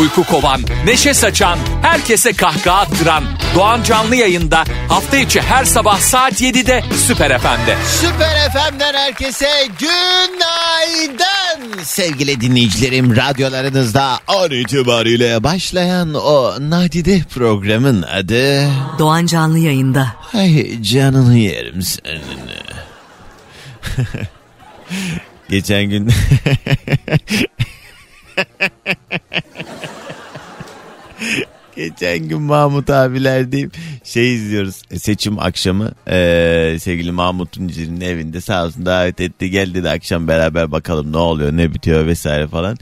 Uyku kovan, neşe saçan, herkese kahkaha attıran Doğan Canlı yayında hafta içi her sabah saat 7'de Süper FM'de. Süper FM'den herkese günaydın sevgili dinleyicilerim. Radyolarınızda an itibariyle başlayan o nadide programın adı... Doğan Canlı yayında. Ay canını yerim senin. Geçen gün... Geçen gün Mahmut abilerdeyim. Şey izliyoruz seçim akşamı. Ee, sevgili Mahmut Tunceli'nin evinde sağ olsun davet etti. Gel dedi akşam beraber bakalım ne oluyor ne bitiyor vesaire falan.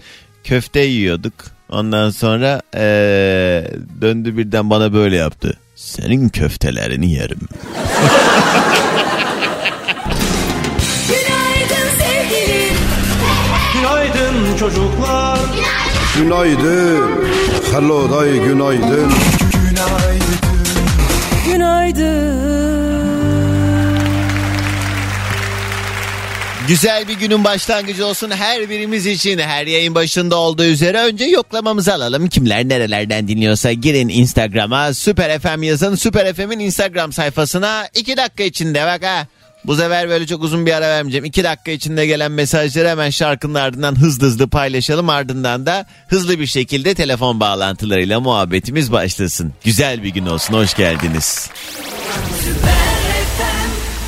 Köfte yiyorduk. Ondan sonra ee, döndü birden bana böyle yaptı. Senin köftelerini yerim. Günaydın çocuklar. Günaydın. Hello day günaydın. Güzel bir günün başlangıcı olsun her birimiz için. Her yayın başında olduğu üzere önce yoklamamızı alalım. Kimler nerelerden dinliyorsa girin Instagram'a Süper FM yazın. Süper FM'in Instagram sayfasına 2 dakika içinde bak ha. Bu sefer böyle çok uzun bir ara vermeyeceğim. 2 dakika içinde gelen mesajları hemen şarkının ardından hızlı hızlı paylaşalım. Ardından da hızlı bir şekilde telefon bağlantılarıyla muhabbetimiz başlasın. Güzel bir gün olsun. Hoş geldiniz.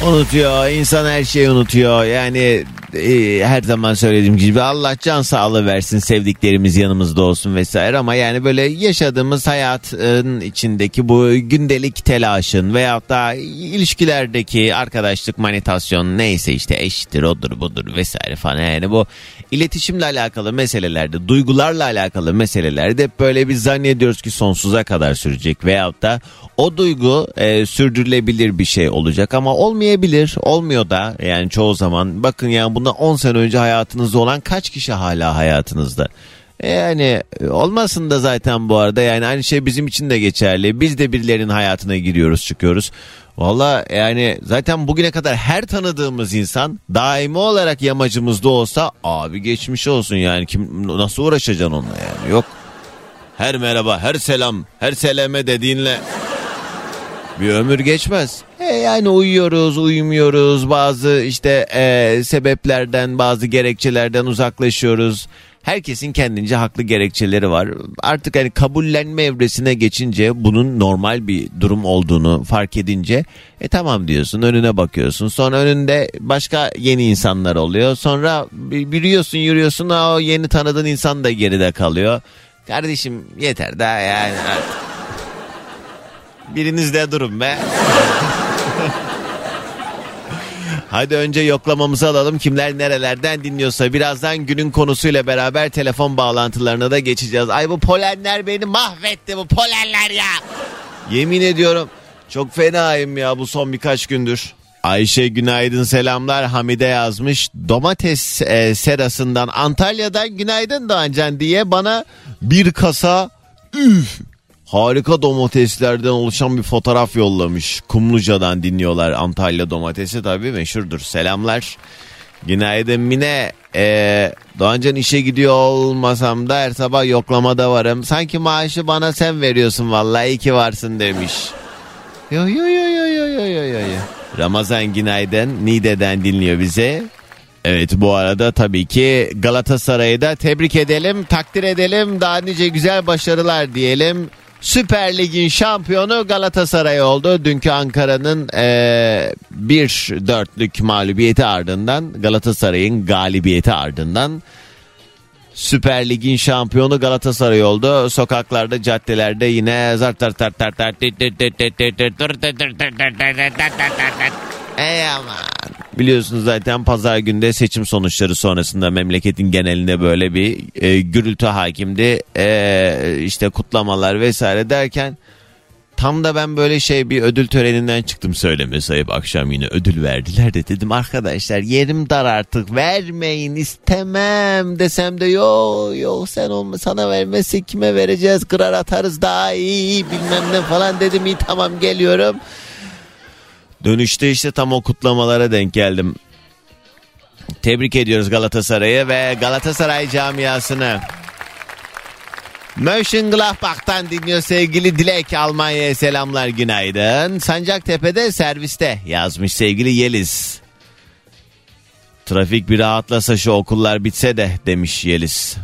Unutuyor. insan her şeyi unutuyor. Yani e, her zaman söylediğim gibi Allah can sağlığı versin sevdiklerimiz yanımızda olsun vesaire. Ama yani böyle yaşadığımız hayatın içindeki bu gündelik telaşın veyahut da ilişkilerdeki arkadaşlık manitasyon neyse işte eştir odur budur vesaire falan. Yani bu iletişimle alakalı meselelerde duygularla alakalı meselelerde hep böyle bir zannediyoruz ki sonsuza kadar sürecek veyahut da o duygu e, sürdürülebilir bir şey olacak. Ama olmayabilir olmuyor da. Yani çoğu zaman bakın yani bundan 10 sene önce hayatınızda olan kaç kişi hala hayatınızda? E, yani e, olmasın da zaten bu arada. Yani aynı şey bizim için de geçerli. Biz de birilerinin hayatına giriyoruz çıkıyoruz. Valla yani zaten bugüne kadar her tanıdığımız insan daimi olarak yamacımızda olsa abi geçmiş olsun yani. Kim nasıl uğraşacaksın onunla yani? Yok. Her merhaba, her selam, her seleme dediğinle bir ömür geçmez. E yani uyuyoruz, uyumuyoruz. Bazı işte e, sebeplerden, bazı gerekçelerden uzaklaşıyoruz. Herkesin kendince haklı gerekçeleri var. Artık hani kabullenme evresine geçince bunun normal bir durum olduğunu fark edince e tamam diyorsun önüne bakıyorsun. Sonra önünde başka yeni insanlar oluyor. Sonra yürüyorsun yürüyorsun o yeni tanıdığın insan da geride kalıyor. Kardeşim yeter daha yani artık. Birinizde durun be. Hadi önce yoklamamızı alalım. Kimler nerelerden dinliyorsa birazdan günün konusuyla beraber telefon bağlantılarına da geçeceğiz. Ay bu polenler beni mahvetti bu polenler ya. Yemin ediyorum çok fenayım ya bu son birkaç gündür. Ayşe günaydın selamlar Hamide yazmış. Domates e, serasından Antalya'dan günaydın Doğancan diye bana bir kasa üf harika domateslerden oluşan bir fotoğraf yollamış. Kumluca'dan dinliyorlar Antalya domatesi tabii meşhurdur. Selamlar. Günaydın Mine. Ee, Doğancan işe gidiyor olmasam da her sabah yoklamada varım. Sanki maaşı bana sen veriyorsun vallahi iyi ki varsın demiş. Yo yo yo yo yo yo yo yo. Ramazan günaydın. Niğde'den dinliyor bize. Evet bu arada tabii ki Galatasaray'ı da tebrik edelim, takdir edelim. Daha nice güzel başarılar diyelim. Süper Lig'in şampiyonu Galatasaray oldu. Dünkü Ankara'nın e, bir dörtlük mağlubiyeti ardından Galatasaray'ın galibiyeti ardından Süper Lig'in şampiyonu Galatasaray oldu. Sokaklarda, caddelerde yine zart zart zart zart zart Ey aman. Biliyorsunuz zaten pazar günde seçim sonuçları sonrasında memleketin genelinde böyle bir e, gürültü hakimdi. E, işte kutlamalar vesaire derken Tam da ben böyle şey bir ödül töreninden çıktım söyleme sayıp akşam yine ödül verdiler de dedim arkadaşlar yerim dar artık vermeyin istemem desem de yok yok sen olma sana vermezsek kime vereceğiz kırar atarız daha iyi bilmem ne falan dedim iyi tamam geliyorum. Dönüşte işte tam o kutlamalara denk geldim. Tebrik ediyoruz Galatasaray'ı ve Galatasaray camiasını. Mönchengladbach'tan dinliyor sevgili Dilek Almanya'ya selamlar günaydın. Sancaktepe'de serviste yazmış sevgili Yeliz. Trafik bir rahatlasa şu okullar bitse de demiş Yeliz.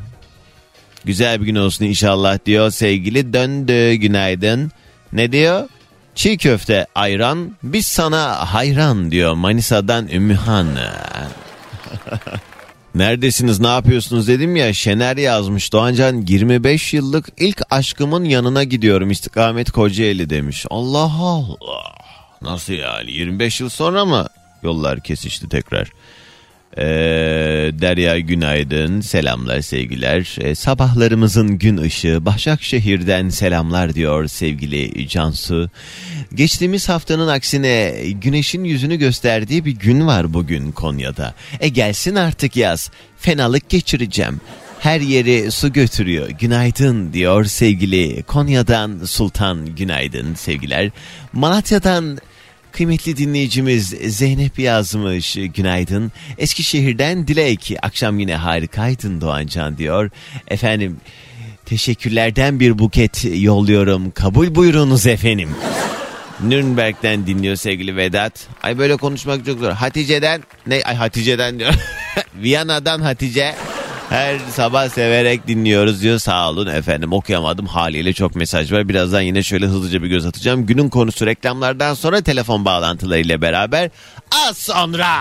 Güzel bir gün olsun inşallah diyor sevgili döndü günaydın. Ne diyor? Çiğ köfte ayran biz sana hayran diyor Manisa'dan Ümmühan. Neredesiniz ne yapıyorsunuz dedim ya Şener yazmış Doğancan 25 yıllık ilk aşkımın yanına gidiyorum istikamet Kocaeli demiş. Allah Allah nasıl yani 25 yıl sonra mı yollar kesişti tekrar. Ee, Derya günaydın selamlar sevgiler ee, sabahlarımızın gün ışığı Başakşehir'den selamlar diyor sevgili Cansu geçtiğimiz haftanın aksine güneşin yüzünü gösterdiği bir gün var bugün Konya'da e gelsin artık yaz fenalık geçireceğim her yeri su götürüyor. Günaydın diyor sevgili Konya'dan Sultan günaydın sevgiler. Malatya'dan Kıymetli dinleyicimiz Zeynep yazmış günaydın. Eskişehir'den Dilek akşam yine harikaydın Doğancan diyor. Efendim teşekkürlerden bir buket yolluyorum. Kabul buyurunuz efendim. Nürnberg'den dinliyor sevgili Vedat. Ay böyle konuşmak çok zor. Hatice'den ne ay Hatice'den diyor. Viyana'dan Hatice. Her sabah severek dinliyoruz diyor. Sağ olun efendim okuyamadım haliyle çok mesaj var. Birazdan yine şöyle hızlıca bir göz atacağım. Günün konusu reklamlardan sonra telefon bağlantılarıyla beraber az sonra.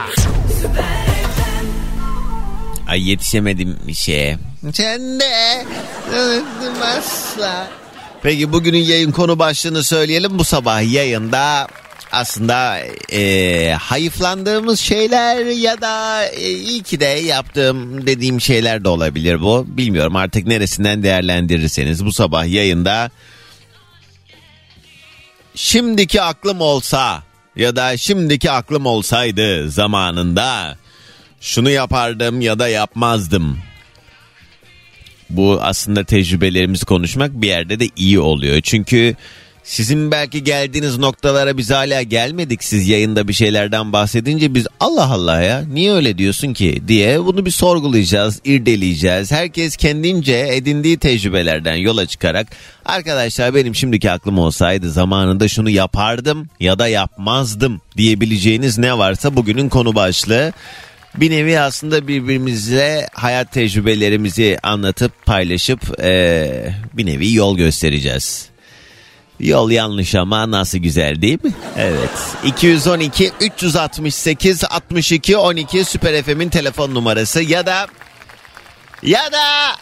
Ay yetişemedim bir şeye. Sen de. Peki bugünün yayın konu başlığını söyleyelim. Bu sabah yayında aslında e, hayıflandığımız şeyler ya da e, iyi ki de yaptığım dediğim şeyler de olabilir bu. Bilmiyorum artık neresinden değerlendirirseniz bu sabah yayında şimdiki aklım olsa ya da şimdiki aklım olsaydı zamanında şunu yapardım ya da yapmazdım. Bu aslında tecrübelerimizi konuşmak bir yerde de iyi oluyor. Çünkü sizin belki geldiğiniz noktalara biz hala gelmedik. Siz yayında bir şeylerden bahsedince biz Allah Allah ya niye öyle diyorsun ki diye bunu bir sorgulayacağız, irdeleyeceğiz. Herkes kendince edindiği tecrübelerden yola çıkarak arkadaşlar benim şimdiki aklım olsaydı zamanında şunu yapardım ya da yapmazdım diyebileceğiniz ne varsa bugünün konu başlığı. Bir nevi aslında birbirimizle hayat tecrübelerimizi anlatıp paylaşıp ee, bir nevi yol göstereceğiz. Yol yanlış ama nasıl güzel değil mi? Evet. 212 368 62 12 Süper FM'in telefon numarası ya da ya da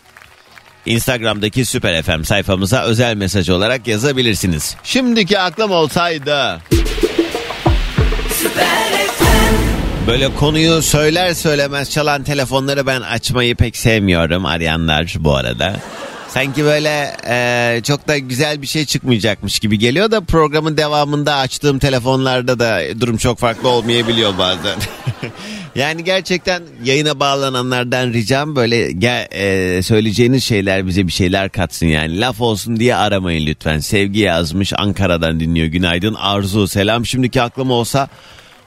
Instagram'daki Süper FM sayfamıza özel mesaj olarak yazabilirsiniz. Şimdiki aklım olsaydı. Böyle konuyu söyler söylemez çalan telefonları ben açmayı pek sevmiyorum arayanlar bu arada. Sanki böyle e, çok da güzel bir şey çıkmayacakmış gibi geliyor da programın devamında açtığım telefonlarda da durum çok farklı olmayabiliyor bazen. yani gerçekten yayına bağlananlardan ricam böyle gel, e, söyleyeceğiniz şeyler bize bir şeyler katsın yani. Laf olsun diye aramayın lütfen. Sevgi yazmış Ankara'dan dinliyor. Günaydın Arzu selam. Şimdiki aklım olsa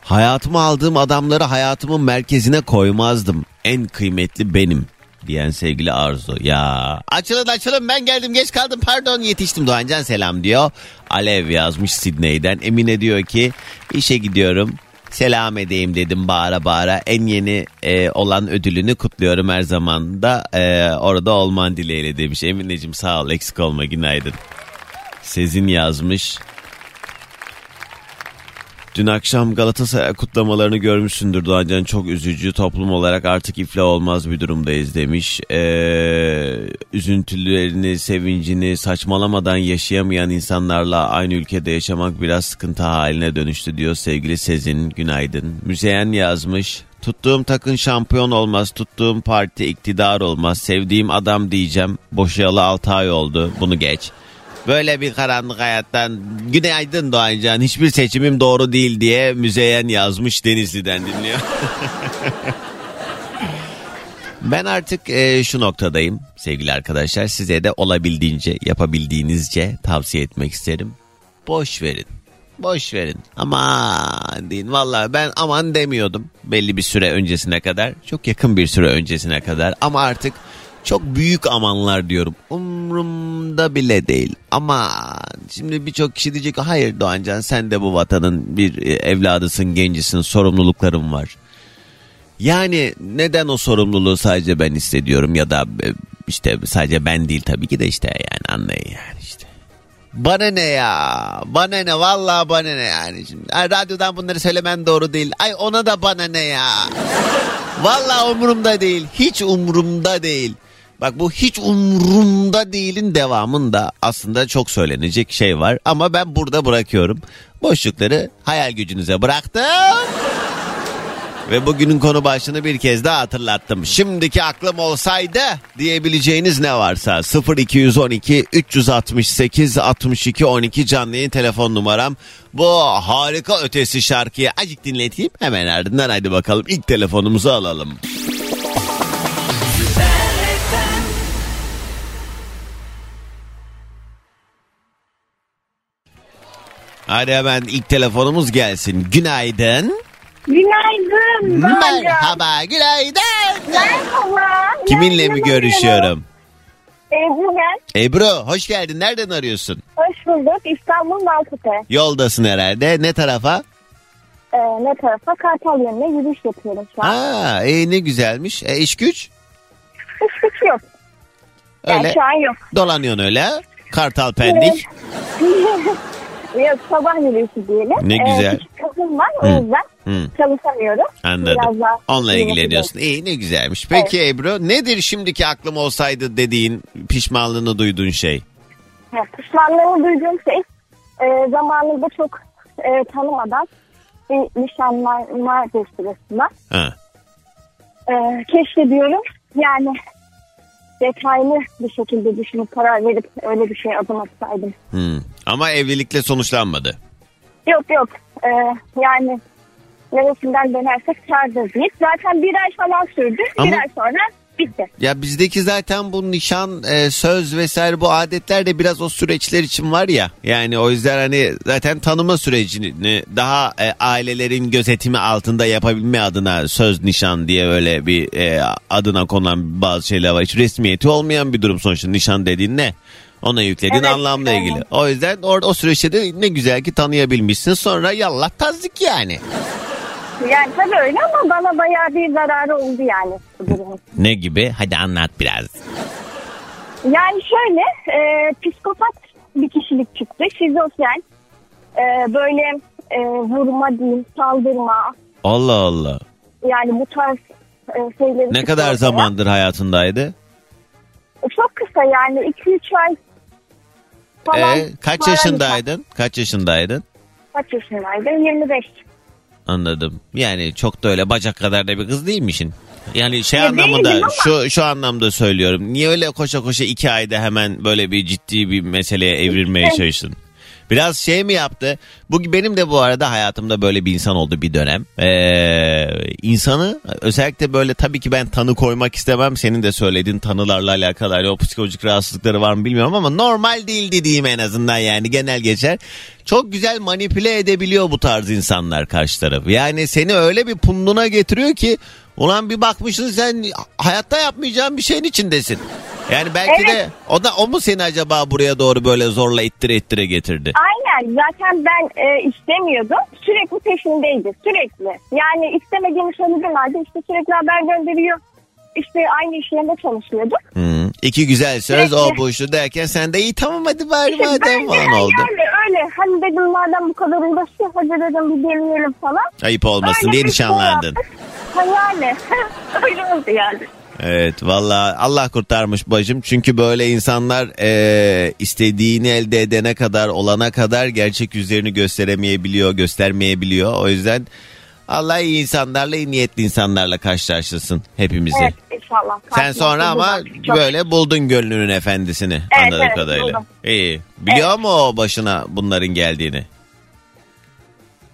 hayatıma aldığım adamları hayatımın merkezine koymazdım. En kıymetli benim diyen sevgili Arzu. Ya açılın açılın ben geldim geç kaldım pardon yetiştim Doğancan selam diyor. Alev yazmış Sidney'den. Emine diyor ki işe gidiyorum selam edeyim dedim bağıra bağıra. En yeni e, olan ödülünü kutluyorum her zaman da e, orada olman dileğiyle demiş. Emineciğim sağ ol eksik olma günaydın. Sezin yazmış. Dün akşam Galatasaray kutlamalarını görmüşsündür Doğancan çok üzücü toplum olarak artık iflah olmaz bir durumdayız demiş. Ee, üzüntülerini, sevincini saçmalamadan yaşayamayan insanlarla aynı ülkede yaşamak biraz sıkıntı haline dönüştü diyor sevgili Sezin günaydın. Müzeyen yazmış Tuttuğum takın şampiyon olmaz, tuttuğum parti iktidar olmaz, sevdiğim adam diyeceğim. Boşayalı 6 ay oldu, bunu geç. Böyle bir karanlık hayattan günaydın Doğancan hiçbir seçimim doğru değil diye Müzeyyen yazmış Denizli'den dinliyor. ben artık e, şu noktadayım sevgili arkadaşlar size de olabildiğince yapabildiğinizce tavsiye etmek isterim. Boş verin. Boş verin. Aman deyin. Valla ben aman demiyordum belli bir süre öncesine kadar. Çok yakın bir süre öncesine kadar. Ama artık çok büyük amanlar diyorum. Umrumda bile değil. Ama şimdi birçok kişi diyecek hayır Doğancan sen de bu vatanın bir e, evladısın, gencisin, sorumlulukların var. Yani neden o sorumluluğu sadece ben hissediyorum ya da e, işte sadece ben değil tabii ki de işte yani anlayın yani işte. Bana ne ya? Bana ne? Vallahi bana ne yani şimdi. Ay, radyodan bunları söylemen doğru değil. Ay ona da bana ne ya? Vallahi umurumda değil. Hiç umurumda değil. Bak bu hiç umurumda değilin devamında aslında çok söylenecek şey var. Ama ben burada bırakıyorum. Boşlukları hayal gücünüze bıraktım. Ve bugünün konu başlığını bir kez daha hatırlattım. Şimdiki aklım olsaydı diyebileceğiniz ne varsa 0212 368 62 12 canlı yayın telefon numaram. Bu harika ötesi şarkıyı acık dinleteyim hemen ardından hadi bakalım ilk telefonumuzu alalım. Hadi hemen ilk telefonumuz gelsin. Günaydın. Günaydın. Merhaba, günaydın. Merhaba. Kiminle mi görüşüyorum? Ebru ben. Ebru, hoş geldin. Nereden arıyorsun? Hoş bulduk. İstanbul Maltepe. Yoldasın herhalde. Ne tarafa? Ee, ne tarafa? Kartal yönüne yürüyüş yapıyorum şu an. Aa, e, ne güzelmiş. E, iş güç? Hiç güç yok. Yani Öyle şu an yok. dolanıyorsun öyle. Kartal pendik. yok sabah yürüyüşü diyelim. Ne güzel. küçük kızım var o Hı. yüzden Hı. çalışamıyorum. Anladım. Biraz daha Onunla ilgileniyorsun. İyi ne güzelmiş. Peki Ebru nedir şimdiki aklım olsaydı dediğin pişmanlığını duyduğun şey? Ya, Pişmanlığımı duyduğum şey e, zamanında çok e, tanımadan bir nişanlanma sırasında Ha. e, keşke diyorum yani detaylı bir şekilde düşünüp karar verip öyle bir şey adım atsaydım. Hmm. Ama evlilikle sonuçlanmadı. Yok yok e, yani neresinden dönersek deyip zaten bir ay falan sürdü. Ama- Bir ay sonra bitti. Ya bizdeki zaten bu nişan, e, söz vesaire bu adetler de biraz o süreçler için var ya. Yani o yüzden hani zaten tanıma sürecini daha e, ailelerin gözetimi altında yapabilme adına söz nişan diye öyle bir e, adına konan bazı şeyler var. Hiç resmiyeti olmayan bir durum sonuçta nişan dediğin ne? Ona yüklediğin Evet, anlamla evet. ilgili. O yüzden orada o süreçte de ne güzel ki tanıyabilmişsin. Sonra yallah tazdik yani. Yani tabii öyle ama bana bayağı bir zararı oldu yani bu durumun. Ne gibi? Hadi anlat biraz. Yani şöyle e, psikopat bir kişilik çıktı. Şizofren. E, böyle e, vurma diyeyim, saldırma. Allah Allah. Yani bu tarz e, şeyleri Ne kadar zamandır hayatındaydı? E, Çok kısa yani 2-3 ay falan. Ee, kaç yaşındaydın? Kaç yaşındaydın? Kaç yaşındaydım? 25. Anladım. Yani çok da öyle bacak kadar da bir kız değilmişsin. Yani şey Ya anlamında şu şu anlamda söylüyorum. Niye öyle koşa koşa iki ayda hemen böyle bir ciddi bir meseleye evrilmeye çalıştın? Biraz şey mi yaptı? Bu benim de bu arada hayatımda böyle bir insan oldu bir dönem. Ee, insanı özellikle böyle tabii ki ben tanı koymak istemem. Senin de söylediğin tanılarla alakalı hani o psikolojik rahatsızlıkları var mı bilmiyorum ama normal değil dediğim en azından yani genel geçer. Çok güzel manipüle edebiliyor bu tarz insanlar karşı tarafı. Yani seni öyle bir punduna getiriyor ki ulan bir bakmışsın sen hayatta yapmayacağın bir şeyin içindesin. Yani belki Evet. de o da o mu seni acaba buraya doğru böyle zorla ittire ittire getirdi? Aynen zaten ben e, istemiyordum. Sürekli peşindeydi sürekli. Yani istemediğimi söylediğim halde işte sürekli haber gönderiyor. İşte aynı iş yerinde çalışıyorduk. Hı. İki güzel söz o Sürekli. bu şu derken sen de iyi tamam hadi bari İşte madem falan oldu. öyle öyle. Hani dedim madem bu kadar uğraşıyor hadi dedim bir deneyelim falan. Ayıp olmasın Öyle diye şey nişanlandın. Ha yani öyle oldu yani. Evet valla Allah kurtarmış bacım. Çünkü böyle insanlar e, istediğini elde edene kadar olana kadar gerçek yüzlerini gösteremeyebiliyor, göstermeyebiliyor. O yüzden Allah iyi insanlarla, iyi niyetli insanlarla karşılaştırsın hepimizi. Evet inşallah. Sen sonra ama Çok- böyle buldun gönlünün efendisini Evet, anladığım evet, kadarıyla. buldum. İyi. Biliyor mu o başına bunların geldiğini?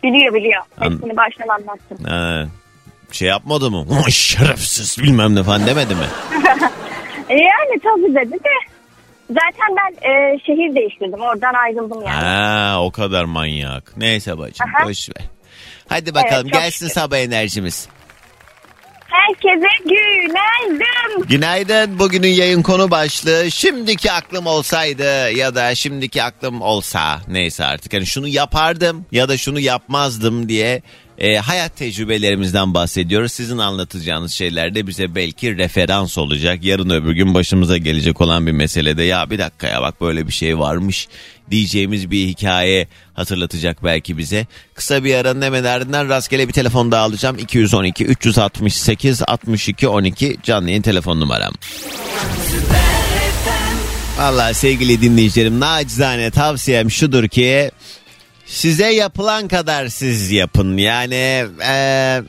Biliyor biliyor. An- Hepsini baştan anlattım. Ha, şey yapmadı mı? "Ulan Şerefsiz bilmem ne falan demedi mi? E yani tabii dedi de. Zaten ben e, şehir değiştirdim. Oradan ayrıldım yani. Ha, o kadar manyak. Neyse bacım Aha. boş ver. Hadi bakalım çok gelsin şükür. sabah enerjimiz. Herkese günaydın. Günaydın. Bugünün yayın konu başlığı şimdiki aklım olsaydı ya da şimdiki aklım olsa neyse artık hani şunu yapardım ya da şunu yapmazdım diye e, hayat tecrübelerimizden bahsediyoruz. Sizin anlatacağınız şeyler de bize belki referans olacak. Yarın öbür gün başımıza gelecek olan bir meselede ya bir dakika ya bak böyle bir şey varmış diyeceğimiz bir hikaye hatırlatacak belki bize. Kısa bir aranın hemen ardından rastgele bir telefon daha alacağım. 212 368 62 12 canlı yayın telefon numaram. Valla sevgili dinleyicilerim nacizane tavsiyem şudur ki size yapılan kadar siz yapın. Yani eee,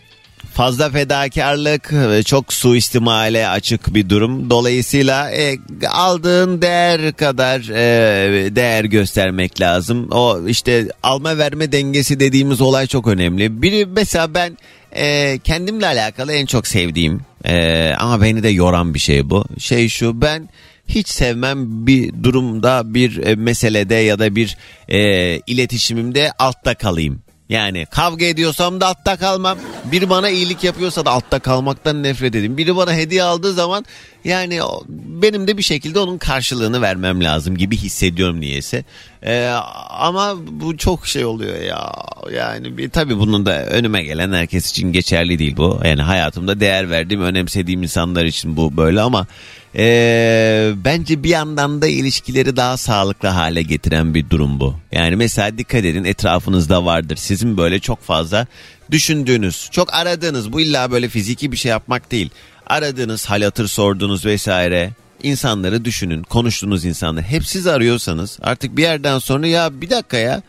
fazla fedakarlık çok suistimale açık bir durum. Dolayısıyla e, aldığın değer kadar e, değer göstermek lazım. O işte alma verme dengesi dediğimiz olay çok önemli. Biri mesela ben e, kendimle alakalı en çok sevdiğim e, ama beni de yoran bir şey bu. Şey şu ben hiç sevmem bir durumda bir e, meselede ya da bir e, iletişimimde altta kalayım. Yani kavga ediyorsam da altta kalmam. Biri bana iyilik yapıyorsa da altta kalmaktan nefret edeyim. Biri bana hediye aldığı zaman yani benim de bir şekilde onun karşılığını vermem lazım gibi hissediyorum niyeyse. Ee, ama bu çok şey oluyor ya. Yani bir, tabii bunun da önüme gelen herkes için geçerli değil bu. Yani hayatımda değer verdiğim, önemsediğim insanlar için bu böyle ama ee, bence bir yandan da ilişkileri daha sağlıklı hale getiren bir durum bu. Yani mesela dikkat edin etrafınızda vardır. Sizin böyle çok fazla düşündüğünüz, çok aradığınız bu illa böyle fiziki bir şey yapmak değil. Aradığınız, hal hatır sorduğunuz vesaire insanları düşünün. Konuştuğunuz insanları hep siz arıyorsanız artık bir yerden sonra ya bir dakika ya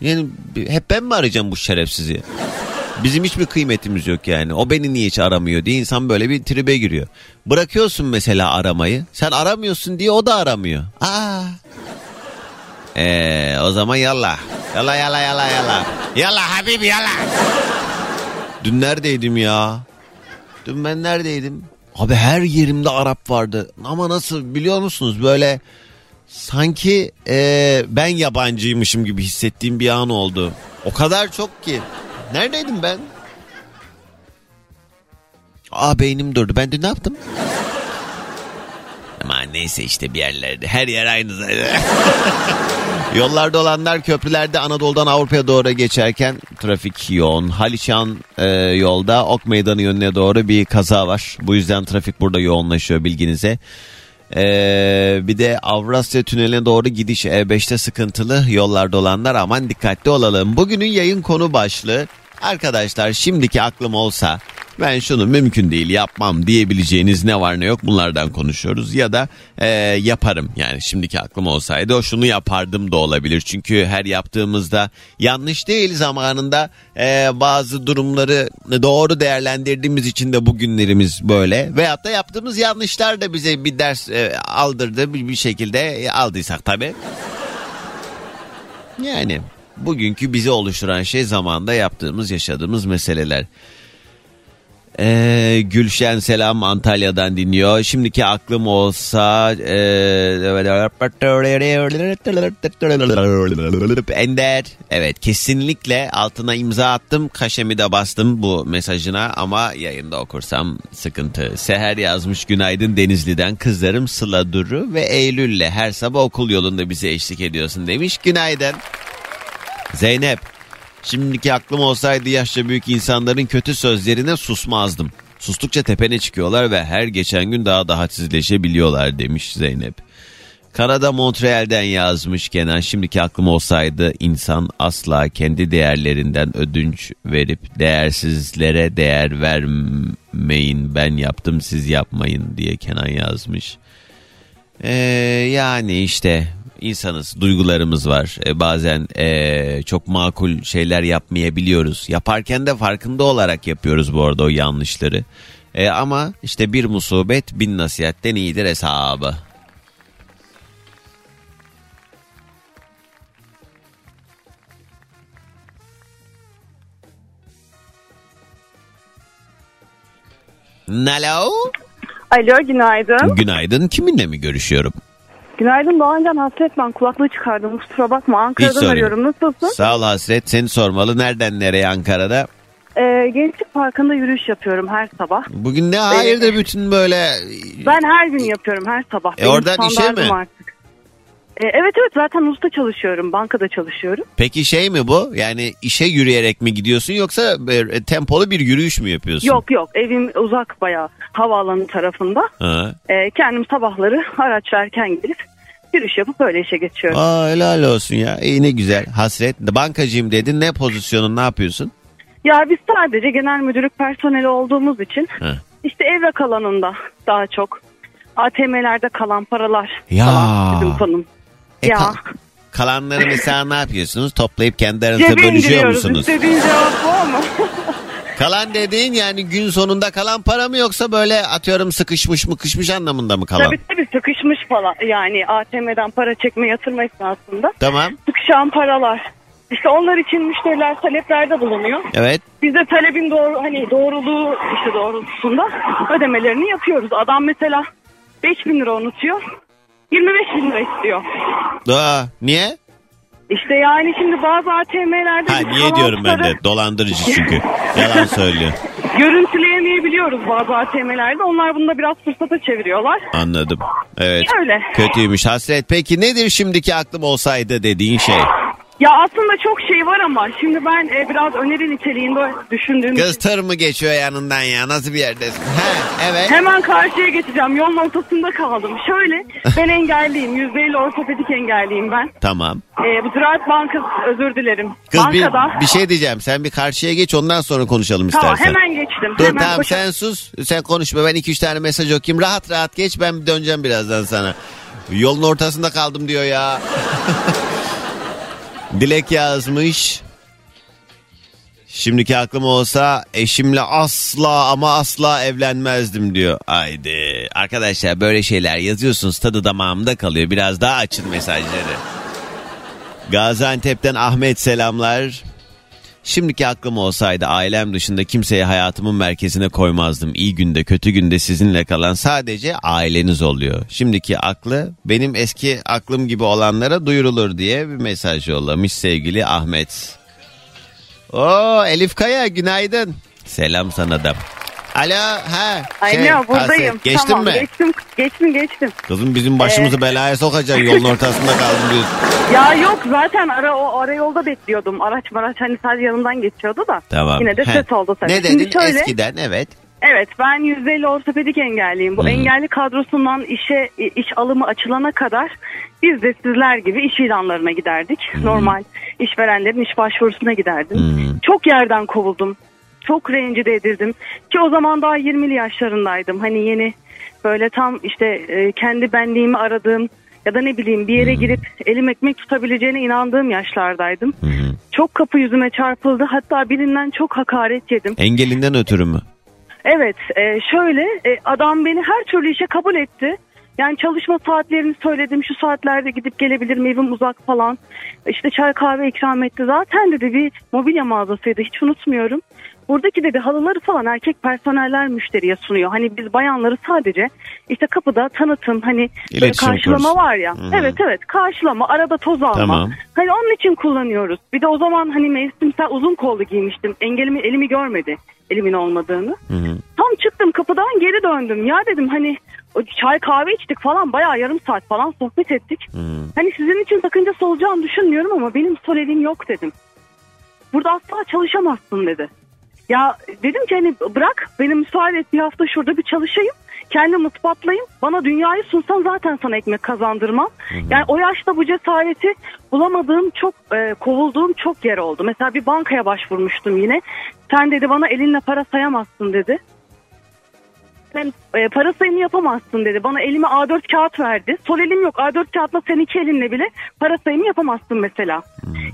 yani hep ben mi arayacağım bu şerefsizi? Bizim hiçbir kıymetimiz yok yani. O beni niye hiç aramıyor diye insan böyle bir tribe giriyor. Bırakıyorsun mesela aramayı. Sen aramıyorsun diye o da aramıyor. Aa. Ee, o zaman yallah. Yallah yallah yallah yallah. Yallah Habib yallah. Dün neredeydim ya? Dün ben neredeydim? Abi her yerimde Arap vardı. Ama nasıl biliyor musunuz böyle sanki e, ben yabancıymışım gibi hissettiğim bir an oldu. O kadar çok ki. Neredeydim ben? Aa beynim durdu. Ben dün ne yaptım? Ama neyse işte bir yerlerde. Her yer aynı zaten. Yollarda olanlar köprülerde Anadolu'dan Avrupa'ya doğru geçerken trafik yoğun. Haliçan e, yolda Ok Meydanı yönüne doğru bir kaza var. Bu yüzden trafik burada yoğunlaşıyor bilginize. Ee, bir de Avrasya Tüneli'ne doğru gidiş E5'te sıkıntılı yollarda olanlar aman dikkatli olalım. Bugünün yayın konu başlığı arkadaşlar şimdiki aklım olsa ben şunu mümkün değil yapmam diyebileceğiniz ne var ne yok bunlardan konuşuyoruz ya da e, yaparım. Yani şimdiki aklım olsaydı o şunu yapardım da olabilir. Çünkü her yaptığımızda yanlış değil zamanında e, bazı durumları doğru değerlendirdiğimiz için de bugünlerimiz böyle. Veyahut da yaptığımız yanlışlar da bize bir ders e, aldırdı. Bir, bir şekilde e, aldıysak tabii. Yani bugünkü bizi oluşturan şey zamanda yaptığımız yaşadığımız meseleler. Ee, Gülşen selam Antalya'dan dinliyor. Şimdiki aklım olsa e, Ender. Evet kesinlikle altına imza attım. Kaşemi de bastım bu mesajına ama yayında okursam sıkıntı. Seher yazmış günaydın Denizli'den. Kızlarım Sıla Duru ve Eylül'le her sabah okul yolunda bize eşlik ediyorsun demiş. Günaydın. Zeynep. Şimdiki aklım olsaydı yaşça büyük insanların kötü sözlerine susmazdım. Sustukça tepene çıkıyorlar ve her geçen gün daha da hadsizleşebiliyorlar demiş Zeynep. Kanada Montreal'den yazmış Kenan. Şimdiki aklım olsaydı insan asla kendi değerlerinden ödünç verip değersizlere değer vermeyin ben yaptım siz yapmayın diye Kenan yazmış. Ee, yani işte insanız, duygularımız var. E, bazen e, çok makul şeyler yapmayabiliyoruz. Yaparken de farkında olarak yapıyoruz bu arada o yanlışları. E, ama işte bir musibet bin nasihatten iyidir hesabı. Nalo. Alo günaydın. Günaydın. Kiminle mi görüşüyorum? Günaydın Doğancan hasret ben kulaklığı çıkardım kusura bakma Hiç Ankara'dan yok. arıyorum nasılsın? Sağ ol Hasret. Seni sormalı. Nereden nereye Ankara'da? Ee, Gençlik Parkı'nda yürüyüş yapıyorum her sabah. Bugün ne hayırdır bütün böyle... Ben her gün yapıyorum her sabah. E, oradan işe mi? Artık. Ee, evet evet zaten usta çalışıyorum bankada çalışıyorum. Peki şey mi bu? Yani işe yürüyerek mi gidiyorsun yoksa e, tempolu bir yürüyüş mü yapıyorsun? Yok yok evim uzak bayağı havaalanı tarafında. Ha. Ee, kendim sabahları araç erken gelip yürüyüş yapıp öyle işe geçiyorum. Aa helal olsun ya. İyi ne güzel. Hasret. Bankacıyım dedin. Ne pozisyonun ne yapıyorsun? Ya biz sadece genel müdürlük personeli olduğumuz için Ha. işte evrak alanında daha çok ATM'lerde kalan paralar Ya. falan bizim konum. E, Ya. ka- kalanları mesela ne yapıyorsunuz? Toplayıp kendi aranızda Cebe bölüşüyor musunuz? İstediğin cevap bu ama. Kalan dediğin yani gün sonunda kalan para mı yoksa böyle atıyorum sıkışmış mı kışmış anlamında mı kalan? tabii tabii sıkışmış falan. Yani ATM'den para çekme yatırma esnasında Tamam. sıkışan paralar. İşte onlar için müşteriler taleplerde bulunuyor. Evet. Biz de talebin doğru hani doğruluğu işte doğrultusunda ödemelerini yapıyoruz. Adam mesela 5 bin lira unutuyor. 25 bin lira istiyor. Aa, niye? İşte yani şimdi bazı ATM'lerde Ha niye diyorum ben de. Dolandırıcı çünkü. Yalan söylüyor. Görüntüleyemeyebiliyoruz bazı ATM'lerde. Onlar bunu da biraz fırsata çeviriyorlar. Anladım. Evet. Öyle. Kötüymüş hasret. Peki nedir şimdiki aklım olsaydı dediğin şey? Ya aslında çok şey var ama şimdi ben e, biraz öneri niteliğinde düşündüğüm Kız tır mı geçiyor yanından ya? Nasıl bir yerdesin? He, evet. hemen karşıya geçeceğim. Yolun ortasında kaldım. Şöyle ben engelliyim. %50 ortopedik engelliyim ben. Tamam. E, bu Ziraat Bankası özür dilerim. Kız bir, Bankada. bir şey diyeceğim. Sen bir karşıya geç ondan sonra konuşalım Tamam istersen. hemen geçtim. Dur hemen tamam koşa- sen sus. Sen konuşma. Ben iki üç tane mesaj okuyayım. Rahat rahat geç. Ben döneceğim birazdan sana. Yolun ortasında kaldım diyor ya. Dilek yazmış. Şimdiki aklım olsa eşimle asla ama asla evlenmezdim diyor. Haydi. Arkadaşlar böyle şeyler yazıyorsunuz tadı damağımda kalıyor. Biraz daha açın mesajları. Gaziantep'ten Ahmet selamlar. Şimdiki aklım olsaydı ailem dışında kimseye hayatımın merkezine koymazdım. İyi günde kötü günde sizinle kalan sadece aileniz oluyor. Şimdiki aklı benim eski aklım gibi olanlara duyurulur diye bir mesaj yollamış sevgili Ahmet. Oo Elif Kaya günaydın. Selam sana da. Alo ha. Şey, ne buradayım. Hasret, Geçtin tamam, mi? Geçtim, geçtim, geçtim. Kızım bizim başımızı belaya sokacaksın yolun ortasında kaldım diyorsun. Ya yok zaten ara o ara yolda bekliyordum. Araç maraç hani sadece yanımdan geçiyordu da. Tamam. Yine de He. ses oldu tabii. Ne Şimdi dedin şöyle, eskiden evet. Evet ben %50 ortopedik engelliyim. Bu Hı. engelli kadrosundan işe iş alımı açılana kadar biz de sizler gibi iş ilanlarına giderdik. Normal işverenlerin iş başvurusuna giderdim. Hı. Çok yerden kovuldum. Çok rencide edildim. Ki o zaman daha 20'li yaşlarındaydım. Hani yeni böyle tam işte e, kendi benliğimi aradığım ya da ne bileyim bir yere girip elim ekmek tutabileceğine inandığım yaşlardaydım. Çok kapı yüzüme çarpıldı. Hatta birinden çok hakaret yedim. Engelinden ötürü mü? Evet e, şöyle e, adam beni her türlü işe kabul etti. Yani çalışma saatlerini söyledim şu saatlerde gidip gelebilirim evim uzak falan. İşte çay kahve ikram etti. Zaten dedi bir mobilya mağazasıydı hiç unutmuyorum. Buradaki dedi halıları falan erkek personeller müşteriye sunuyor. Hani biz bayanları sadece işte kapıda tanıtım hani böyle İletişim karşılama kursun. var ya. Hı hı. Evet evet karşılama arada toz alma. Tamam. Hani onun için kullanıyoruz. Bir de o zaman hani mevsimsel uzun kollu giymiştim. Engelimi elimi görmedi elimin olmadığını. Hı hı. Tam çıktım kapıdan geri döndüm. Ya dedim hani çay kahve içtik falan bayağı yarım saat falan sohbet ettik. Hı. Hani sizin için sakıncası olacağını düşünmüyorum ama benim sol elim yok dedim. Burada asla çalışamazsın dedi. Ya dedim ki hani bırak beni müsaade et bir hafta şurada bir çalışayım. Kendim ispatlayayım. Bana dünyayı sunsan zaten sana ekmek kazandırmam. Yani o yaşta bu cesareti bulamadığım çok e, kovulduğum çok yer oldu. Mesela bir bankaya başvurmuştum yine. Sen dedi bana elinle para sayamazsın dedi. Sen e, para sayımı yapamazsın dedi. Bana elime A4 kağıt verdi. Sol elim yok. A4 kağıtla sen iki elinle bile para sayımı yapamazsın mesela.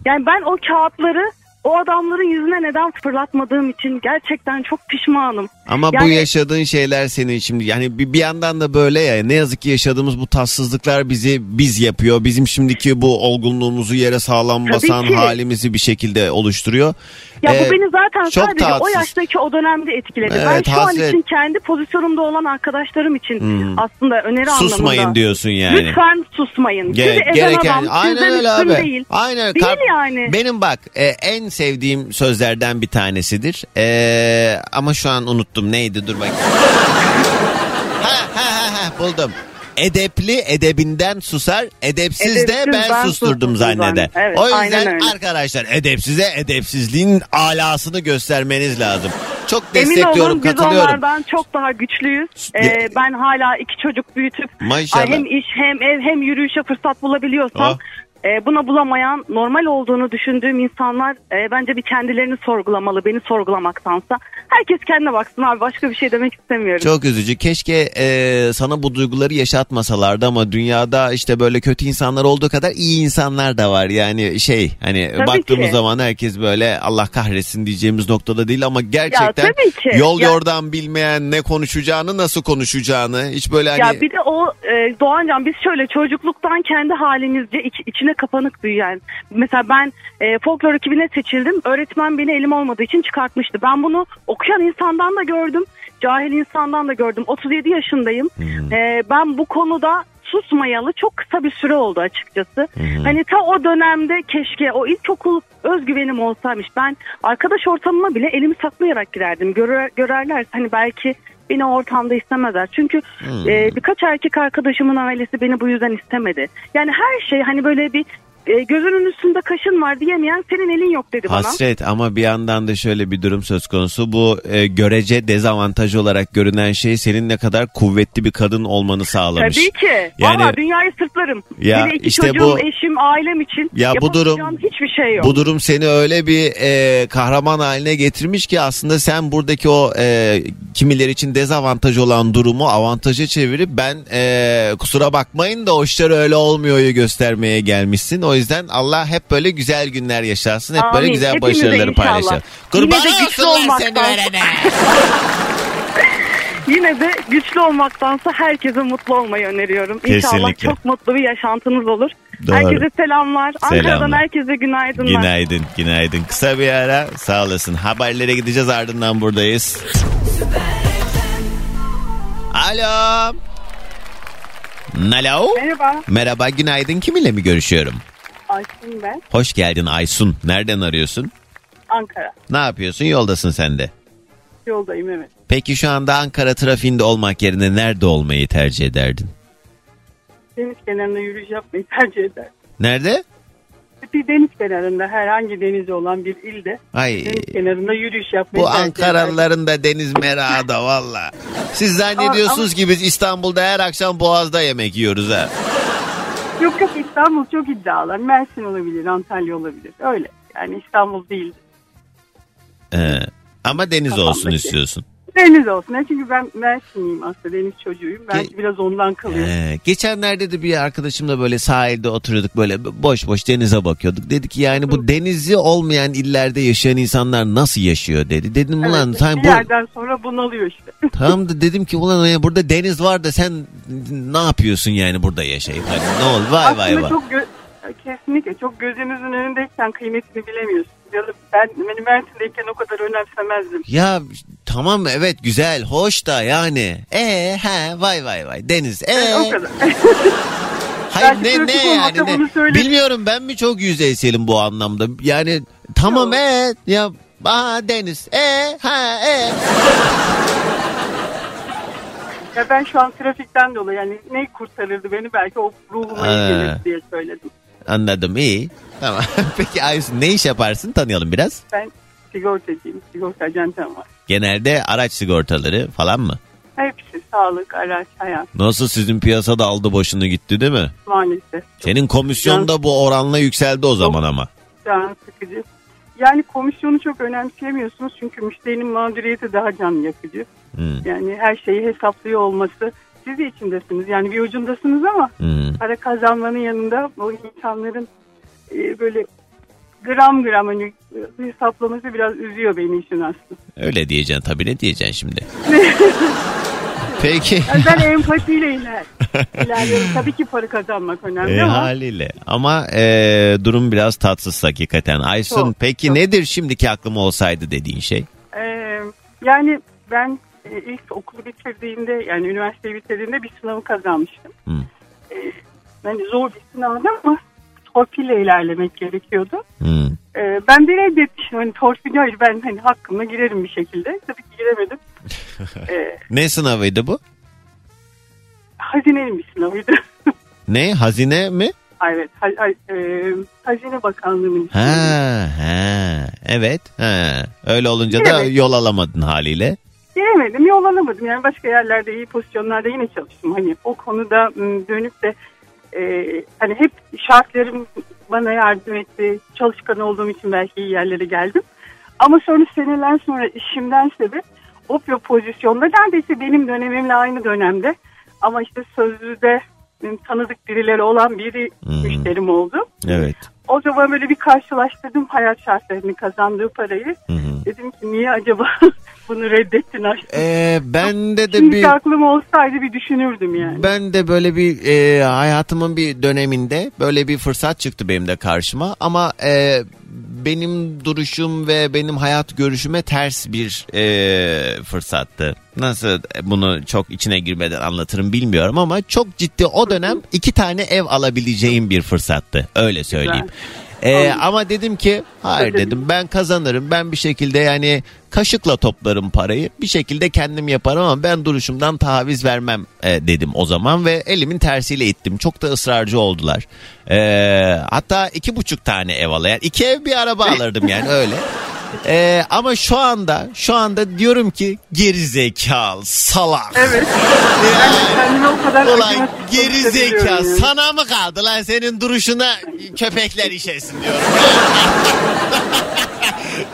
Yani ben o kağıtları o adamların yüzüne neden fırlatmadığım için gerçekten çok pişmanım. Ama bu Yani- yaşadığın şeyler senin şimdi yani bir, bir yandan da böyle ya ne yazık ki yaşadığımız bu tatsızlıklar bizi biz yapıyor. Bizim şimdiki bu olgunluğumuzu yere sağlam basan ki. halimizi bir şekilde oluşturuyor. Ya Ee, bu beni zaten çok sadece o tatsız. yaştaki o dönemde etkiledi. Evet, ben şu an hasret. için kendi pozisyonumda olan arkadaşlarım için Hmm. aslında öneri Susmayın anlamında. diyorsun yani. Lütfen susmayın. Ge- Sizi ezen gereken adam aynen öyle abi. değil. Aynen. Değil Kar- yani. Benim bak e, en sevdiğim sözlerden bir tanesidir. E, ama şu an unuttum neydi dur bakayım. ha, ha, ha, ha, buldum. Edepli edebinden susar, edepsiz, de ben, ben susturdum zanneder. Evet, o yüzden arkadaşlar edepsize edepsizliğin alasını göstermeniz lazım. Çok Emin destekliyorum, olun biz katılıyorum. onlardan çok daha güçlüyüz. Ee, ben hala iki çocuk büyütüp Maşallah. hem iş hem ev hem yürüyüşe fırsat bulabiliyorsam Oh. E, buna bulamayan normal olduğunu düşündüğüm insanlar e, bence bir kendilerini sorgulamalı beni sorgulamaktansa. Herkes kendine baksın abi başka bir şey demek istemiyorum. Çok üzücü. Keşke e, sana bu duyguları yaşatmasalardı ama dünyada işte böyle kötü insanlar olduğu kadar iyi insanlar da var. Yani şey hani Tabii baktığımız ki. zaman herkes böyle Allah kahretsin diyeceğimiz noktada değil ama gerçekten ki. yol Ya- yordan bilmeyen ne konuşacağını nasıl konuşacağını hiç böyle hani Ya bir de o e, Doğancan biz şöyle çocukluktan kendi halimizce iç- içine kapanık büyüyen. Mesela ben e, folklor ekibine seçildim. Öğretmen beni elim olmadığı için çıkartmıştı. Ben bunu okuyan insandan da gördüm. Cahil insandan da gördüm. 37 yaşındayım. E, ben bu konuda susmayalı çok kısa bir süre oldu açıkçası. Hani ta o dönemde keşke o ilkokul özgüvenim olsaymış. Ben arkadaş ortamıma bile elimi saklayarak girerdim. Görer, görerler hani belki beni ortamda istemezler. Çünkü e, birkaç erkek arkadaşımın ailesi beni bu yüzden istemedi. Yani her şey hani böyle bir e, gözünün üstünde kaşın var diyemeyen senin elin yok dedi bana. Hasret ama bir yandan da şöyle bir durum söz konusu. Bu e, görece dezavantaj olarak görünen şey senin ne kadar kuvvetli bir kadın olmanı sağlamış. Tabii ki. Yani- Valla dünyayı sırtlarım. Ya bir de iki işte çocuğum, bu- eşim, ailem için Ya bu durum- hiçbir şey yok. Bu durum seni öyle bir e, kahraman haline getirmiş ki aslında sen buradaki o e, kimileri için dezavantaj olan durumu avantaja çevirip ben e, kusura bakmayın da o işler öyle olmuyor'yu göstermeye gelmişsin. O yüzden Allah hep böyle güzel günler yaşarsın. Hep böyle Amin. güzel Hepimize başarıları inşallah. paylaşır. Yine Kurban de güçlü olsunlar seni olmaktan. verene. Yine de güçlü olmaktansa herkese mutlu olmayı öneriyorum. İnşallah Kesinlikle. çok mutlu bir yaşantınız olur. Doğru. Herkese selamlar. Ankara'dan Selamlar. herkese günaydınlar. Günaydın, günaydın. Kısa bir ara sağ olasın. Haberlere gideceğiz ardından buradayız. Alo. Alo. Merhaba Merhaba, günaydın. Kiminle mi görüşüyorum? Ayşin ben Hoş geldin Aysun. Nereden arıyorsun? Ankara. Ne yapıyorsun? Yoldasın sen de. Yoldayım evet. Peki şu anda Ankara trafiğinde olmak yerine nerede olmayı tercih ederdin? Deniz kenarında yürüyüş yapmayı tercih eder. Nerede? Bir deniz kenarında herhangi denizi olan bir ilde Ay deniz kenarında yürüyüş yapmayı bu Ankaralıların da deniz merağı da valla. Siz zannediyorsunuz ki biz İstanbul'da her akşam Boğaz'da yemek yiyoruz ha. İstanbul çok iddialı. Mersin olabilir, Antalya olabilir. Öyle. Yani İstanbul değil. Ee, ama deniz olsun Kafamdaki. istiyorsun. Deniz olsun. Yani Çünkü ben Mersinliyim aslında. Deniz çocuğuyum. Belki biraz ondan kalıyor. Ee, geçenlerde de bir arkadaşımla böyle sahilde oturuyorduk böyle boş boş denize bakıyorduk. Dedi ki yani bu denizi olmayan illerde yaşayan insanlar nasıl yaşıyor dedi. Dedim ulan Evet, sen bir bu yerden sonra bunalıyor işte. tamam da dedim ki ulan ya burada deniz var da sen ne yapıyorsun yani burada yaşayıp hani ne ol vay vay aslında vay. çok gö- kesinlikle çok gözünüzün önündeyken kıymetini bilemiyorsun. Ben beni Mersin'deyken o kadar önemsemezdim. Ya tamam evet güzel hoş da yani. E he vay vay vay deniz. E Yani o kadar. Hayır ne ne yani ne? Bilmiyorum ben mi çok yüzeyselim bu anlamda. Yani tamam Yok. e ya Aa deniz. E ha e. ya ben şu an trafikten dolayı yani ne kurtarırdı beni belki o ruhuma iyi Aa. gelir diye söyledim. Anladım iyi. Tamam. Peki Aysun ne iş yaparsın tanıyalım biraz. Ben sigortacıyım. Sigorta ajantem var. Genelde araç sigortaları falan mı? Hepsi sağlık, araç, hayat Nasıl sizin piyasada aldı başını gitti değil mi? maalesef. Senin komisyon da bu oranla yükseldi o zaman ama. Can sıkıcı. yani komisyonu çok önemseyemiyorsunuz çünkü müşterinin mağduriyeti daha can yakıcı. Hmm, Yani her şeyi hesaplıyor olması siz de içindesiniz. Yani bir ucundasınız ama hmm. para kazanmanın yanında o insanların e, böyle gram gram hani hesaplaması biraz üzüyor beni işin aslında. Öyle diyeceksin tabii ne diyeceksin şimdi? Peki. Yani ben empatiyle iler, ilerliyorum. Tabii ki para kazanmak önemli E, ama haliyle. Ama e, durum biraz tatsız hakikaten. Aysun Çok, peki çok. nedir şimdiki aklım olsaydı dediğin şey? e, yani ben e, ilk okulu bitirdiğimde yani üniversiteyi bitirdiğimde bir sınavı kazanmıştım. E, yani zor bir sınavdı ama torpille ilerlemek gerekiyordu. Hmm. Ee, ben de reddetmişim. Hani torpil hayır ben hani hakkımla girerim bir şekilde. Tabii ki giremedim. Ee, Ne sınavıydı bu? hazinenin bir sınavıydı. Ne? Hazine mi? evet. Ha, ha- e, Hazine Bakanlığı'nın. Ha, ha. Evet. Ha. Öyle olunca da Evet. yol alamadın haliyle. Giremedim, yol alamadım. Yani başka yerlerde iyi pozisyonlarda yine çalıştım. Hani o konuda dönüp de e, hani hep şartlarım bana yardım etti. Çalışkan olduğum için belki iyi yerlere geldim. Ama sonra seneler sonra işimden sebep o bir pozisyonda neredeyse benim dönemimle aynı dönemde ama işte sözlüde tanıdık birileri olan biri Hmm. müşterim oldu. Evet. O zaman böyle bir karşılaştırdım hayat şartlarını kazandığı parayı. Hı hı. Dedim ki niye acaba bunu reddettin aşkım? Ee, bende de Şimdiki bir aklım olsaydı bir düşünürdüm yani. ben de böyle bir e, hayatımın bir döneminde böyle bir fırsat çıktı benim de karşıma ama e, benim duruşum ve benim hayat görüşüme ters bir e, fırsattı. Nasıl bunu çok içine girmeden anlatırım bilmiyorum ama çok ciddi o dönem iki tane ev alabileceğim bir fırsattı. Öyle söyleyeyim. Ee, ama dedim ki hayır dedim ben kazanırım. Ben bir şekilde yani kaşıkla toplarım parayı. Bir şekilde kendim yaparım ama ben duruşumdan taviz vermem e, dedim o zaman ve elimin tersiyle ittim. Çok da ısrarcı oldular. Ee, hatta iki buçuk tane ev al yani iki ev bir araba alırdım yani öyle Ee, ama şu anda şu anda diyorum ki gerizekalı salak Evet. Yani- Kendime o kadar Ulan geri zeka yani. sana mı kaldı lan senin duruşuna köpekler işesin diyorum.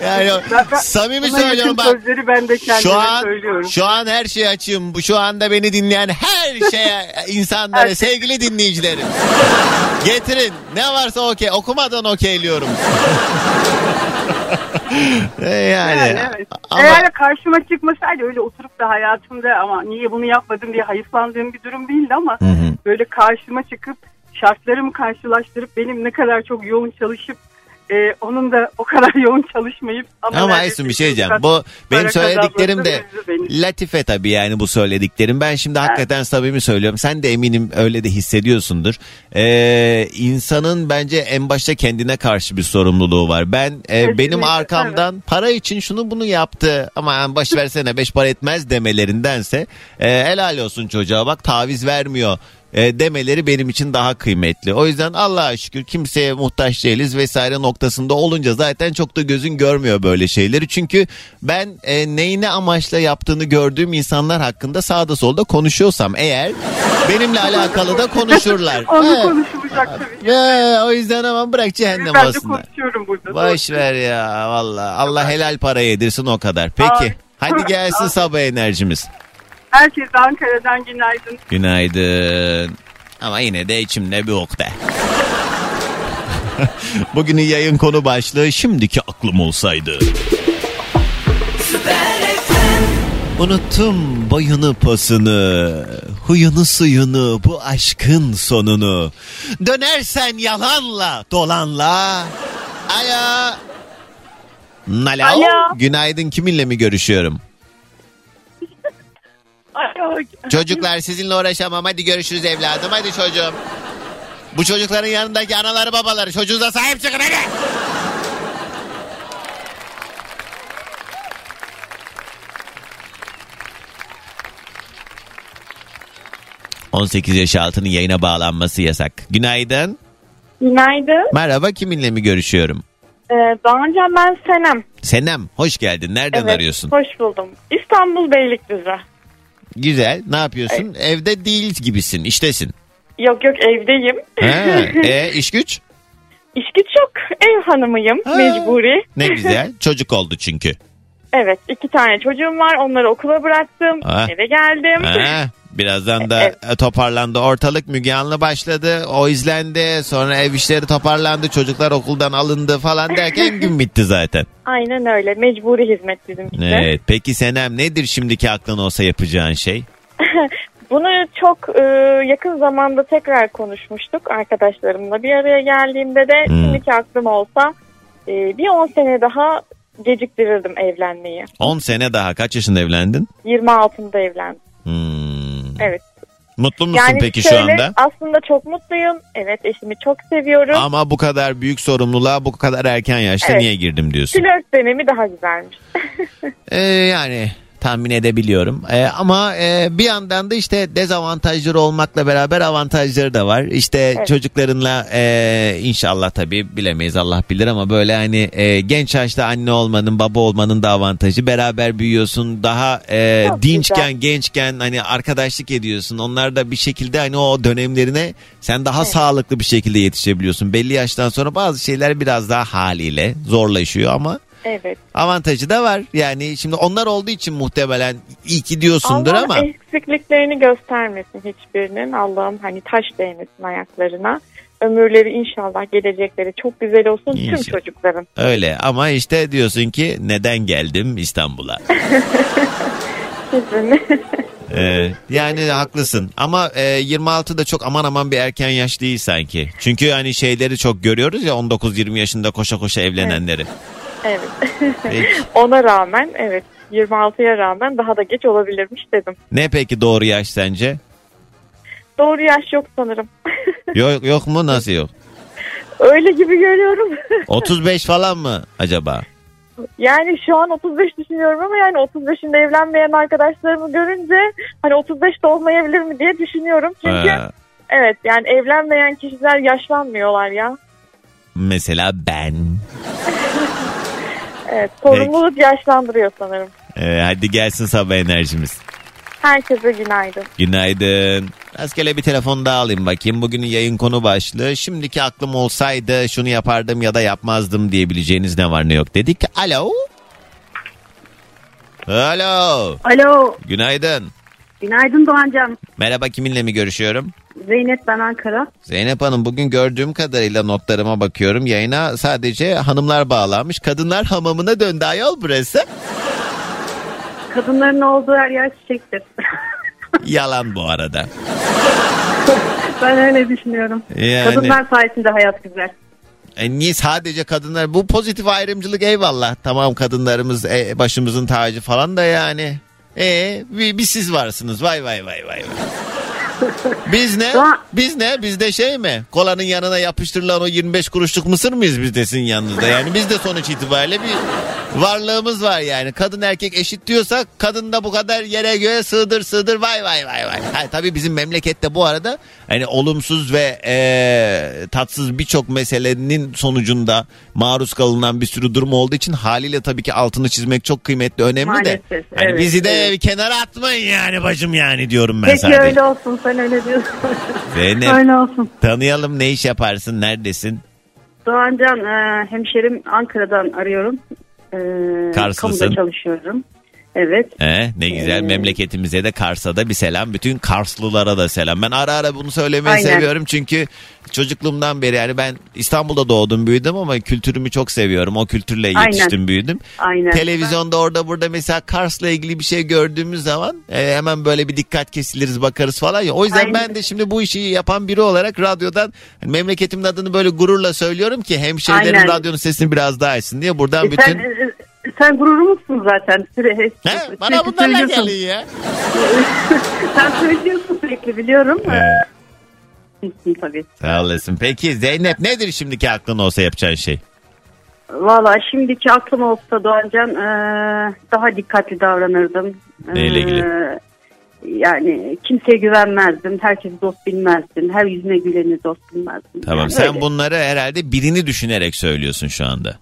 yani Ben- ben- samimi söylüyorum bak. Sözleri ben de Şu an söylüyorum. şu an her şeyi açığım. Bu şu anda beni dinleyen her şeye insanlara Her- sevgili dinleyicilerim. Getirin ne varsa okey okumadan okeyliyorum. E, yani, Yani evet. ama Eğer karşıma çıkmasaydı öyle oturup da hayatımda ama niye bunu yapmadım diye hayıflandığım bir durum değildi ama Hı hı. böyle karşıma çıkıp şartlarımı karşılaştırıp benim ne kadar çok yoğun çalışıp e, onun da o kadar yoğun çalışmayıp ama, Ama Aysun bir şey diyeceğim. Bu benim söylediklerim de latife tabii yani bu söylediklerim. Ben şimdi hakikaten samimi söylüyorum. Sen de eminim öyle de hissediyorsundur. Ee, insanın bence en başta kendine karşı bir sorumluluğu var. Ben e, benim arkamdan para için şunu bunu yaptı ama baş versene beş para etmez demelerindense e, helal olsun çocuğa bak taviz vermiyor e, demeleri benim için daha kıymetli. O yüzden Allah'a şükür kimseye muhtaç değiliz vesaire noktasında olunca zaten çok da gözün görmüyor böyle şeyleri. Çünkü ben e, neyi ne amaçla yaptığını gördüğüm insanlar hakkında sağda solda konuşuyorsam eğer benimle alakalı da konuşurlar. Onu Evet. konuşulacak tabii. Ya, o yüzden ama bırak cehennem Ben de olsunlar. konuşuyorum burada. Boş ver ya valla. Allah helal para yedirsin o kadar. Peki. Hadi gelsin sabah enerjimiz. Herkese Ankara'dan günaydın. Günaydın. Ama yine de içimde bir okta. Bugünün yayın konu başlığı şimdiki aklım olsaydı. Unuttum boyunu posunu, huyunu suyunu, bu aşkın sonunu. Dönersen yalanla, dolanla. Alo. Alo. Günaydın kiminle mi görüşüyorum? Çocuklar sizinle uğraşamam. Hadi görüşürüz evladım. Hadi çocuğum. Bu çocukların yanındaki anaları babaları çocuğunuza sahip çıkın hadi. ...18 yaş altının yayına bağlanması yasak. Günaydın. Günaydın. Merhaba kiminle mi görüşüyorum? Ee, daha önce ben Senem. Senem hoş geldin. Nereden Evet, arıyorsun? Hoş buldum. İstanbul Beylikdüzü. Güzel. Ne yapıyorsun? Evde değil gibisin. iştesin. Yok yok evdeyim. Ha, e, iş güç? İşki çok ev hanımıyım Ha. mecburi. Ne güzel. Çocuk oldu çünkü. Evet iki tane çocuğum var onları okula bıraktım Ha. eve geldim. Ha, birazdan da Evet. toparlandı ortalık Müge Anlı başladı o izlendi sonra ev işleri toparlandı çocuklar okuldan alındı falan derken gün bitti zaten. Aynen öyle mecburi hizmet bizimkisi. Evet peki Senem nedir şimdiki aklın olsa yapacağın şey? Bunu çok e, yakın zamanda tekrar konuşmuştuk arkadaşlarımla. Bir araya geldiğimde de Hmm. şimdiki aklım olsa e, bir 10 sene daha geciktirirdim evlenmeyi. 10 sene daha kaç yaşında evlendin? 26'ımda evlendim. Hmm. Evet. Mutlu musun Yani peki şöyle, şu anda? Aslında çok mutluyum. Evet eşimi çok seviyorum. Ama bu kadar büyük sorumluluğa bu kadar erken yaşta Evet. niye girdim diyorsun? Flört dönemi daha güzelmiş. Ee, yani tahmin edebiliyorum. Ee, ama e, bir yandan da işte dezavantajları olmakla beraber avantajları da var. İşte Evet. çocuklarınla e, inşallah tabii bilemeyiz Allah bilir ama böyle hani e, genç yaşta anne olmanın baba olmanın da avantajı. Beraber büyüyorsun daha e, Çok dinçken güzel. gençken hani arkadaşlık ediyorsun. Onlar da bir şekilde hani o dönemlerine sen daha sağlıklı bir şekilde yetişebiliyorsun. Belli yaştan sonra bazı şeyler biraz daha haliyle zorlaşıyor ama Evet. avantajı da var. Yani şimdi onlar olduğu için muhtemelen iyi ki diyorsundur Allah ama eksikliklerini göstermesin hiçbirinin. Allah'ım hani taş değmesin ayaklarına. Ömürleri inşallah gelecekleri çok güzel olsun İnşallah. tüm çocukların. öyle ama işte diyorsun ki neden geldim İstanbul'a? Ee, yani haklısın ama e, 26 da çok aman aman bir erken yaş değil sanki. Çünkü hani şeyleri çok görüyoruz ya 19-20 yaşında koşa koşa evlenenleri. evet. Peki. Ona rağmen evet 26'ya rağmen daha da geç olabilirmiş dedim. Ne peki doğru yaş sence? Doğru yaş yok sanırım. Yok, yok mu nasıl yok? Öyle gibi görüyorum. 35 falan mı acaba? yani şu an 35 düşünüyorum ama yani 35'inde evlenmeyen arkadaşlarımı görünce hani 35 de olmayabilir mi diye düşünüyorum. Çünkü Ee, evet yani evlenmeyen kişiler yaşlanmıyorlar ya. mesela ben. Evet sorumluluk yaşlandırıyor sanırım. Ee, hadi gelsin sabah enerjimiz. Herkese günaydın. Günaydın. Rastgele bir telefon daha alayım bakayım. Bugünün yayın konu başlığı. Şimdiki aklım olsaydı şunu yapardım ya da yapmazdım diyebileceğiniz ne var ne yok dedik. Alo. Alo. Alo, Günaydın. Günaydın Doğancan. Merhaba kiminle mi görüşüyorum? Zeynep ben Ankara. Zeynep Hanım bugün gördüğüm kadarıyla notlarıma bakıyorum. Yayına sadece hanımlar bağlanmış. Kadınlar hamamına döndü ayol burası. Kadınların olduğu her yer çiçektir. Yalan bu arada. ben öyle düşünüyorum. Yani- Kadınlar sayesinde hayat güzel. E niye sadece kadınlar? Bu pozitif ayrımcılık eyvallah. Tamam kadınlarımız e, başımızın tacı falan da yani. E bir, bir siz varsınız. Vay vay vay vay. Biz ne? Biz ne? Biz de şey mi? Kolanın yanına yapıştırılan o 25 kuruşluk mısır mıyız biz de sizin yanınızda? Yani biz de sonuç itibariyle bir varlığımız var yani. Kadın erkek eşit diyorsak kadın da bu kadar yere göğe sığdır sığdır vay vay vay vay. Ha, tabii bizim memlekette bu arada hani olumsuz ve e, tatsız birçok meselenin sonucunda maruz kalınan bir sürü durum olduğu için haliyle tabii ki altını çizmek çok kıymetli önemli de. Maalesef, Hani evet, bizi de evet. kenara atmayın yani bacım yani diyorum ben Peki sadece. öyle olsun sen öyle diyorsun. Zeynep öyle olsun. tanıyalım ne iş yaparsın neredesin? Doğancan e, hemşerim Ankara'dan arıyorum. E, Karslısın. Kamuda çalışıyorum. Evet. He, ne güzel Ee, memleketimize de Kars'a da bir selam. Bütün Karslılara da selam. Ben ara ara bunu söylemeyi Aynen. seviyorum çünkü çocukluğumdan beri yani ben İstanbul'da doğdum büyüdüm ama kültürümü çok seviyorum. O kültürle Aynen. yetiştim büyüdüm. Aynen. Televizyonda orada burada mesela Kars'la ilgili bir şey gördüğümüz zaman e, hemen böyle bir dikkat kesiliriz bakarız falan ya. O yüzden Aynen. ben de şimdi bu işi yapan biri olarak radyodan hani memleketimin adını böyle gururla söylüyorum ki hemşehrilerim Aynen. radyonun sesini biraz daha açsın diye buradan E, bütün... sen, e, sen gururumuzsun zaten. Süre, He, bana bunlarla gelin ya. sen söylüyorsun sürekli biliyorum. Evet. Tabii. Sağ olasın. Peki Zeynep nedir şimdiki aklın olsa yapacağın şey? Valla şimdiki aklım olsa Doğancan e, daha dikkatli davranırdım. Neyle ilgili? E, yani kimseye güvenmezdim. Herkesi dost bilmezdim. Her yüzüne güleni dost bilmezdim. Tamam Yani sen öyle. bunları herhalde birini düşünerek söylüyorsun şu anda.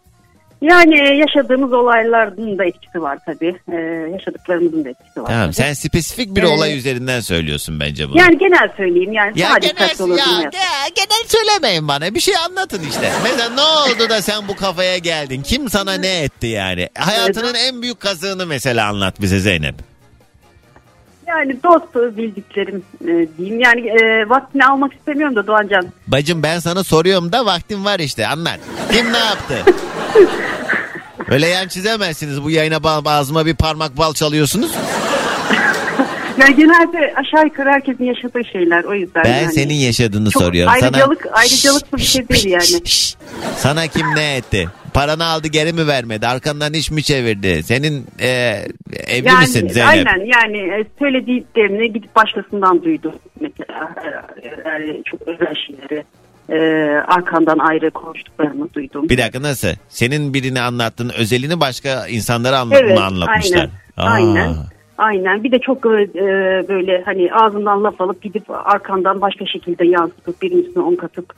Yani e, yaşadığımız olayların da etkisi var tabii. Ee, yaşadıklarımızın da etkisi var. Tamam tabii. sen spesifik bir Ee, olay üzerinden söylüyorsun bence bunu. Yani genel söyleyeyim yani Ya genel, ya, ya genel söylemeyin bana. Bir şey anlatın işte. Mesela ne oldu da sen bu kafaya geldin? Kim sana ne etti yani? Hayatının en büyük kazığını mesela anlat bize Zeynep. Yani dost bildiklerim e, diyeyim. Yani e, vaktini almak istemiyorum da Doğancan. Bacım ben sana soruyorum da vaktim var işte anlat. Kim ne yaptı? Öyle yan çizemezsiniz bu yayına ba- ağzıma bir parmak bal çalıyorsunuz. Yani genelde aşağı yukarı herkesin yaşadığı şeyler o yüzden. Ben yani. senin yaşadığını Çok soruyorum. ayrıcalık, ayrıcalıklı bir şey değil yani. Sana kim ne etti? Paranı aldı geri mi vermedi? Arkandan iş mi çevirdi? Senin e, evli Yani, misin Zeynep? Aynen yani e, söylediklerini gidip başkasından duydum. Mesela e, e, çok özel şeyleri e, arkandan ayrı konuştuklarını duydum. Bir dakika nasıl? Senin birini anlattığın özelini başka insanlara anlat Evet, mı anlatmışlar? aynen, Aa. aynen. Aynen. Bir de çok e, böyle hani ağzından laf alıp gidip arkandan başka şekilde yansıtıp birinin üstüne on katıp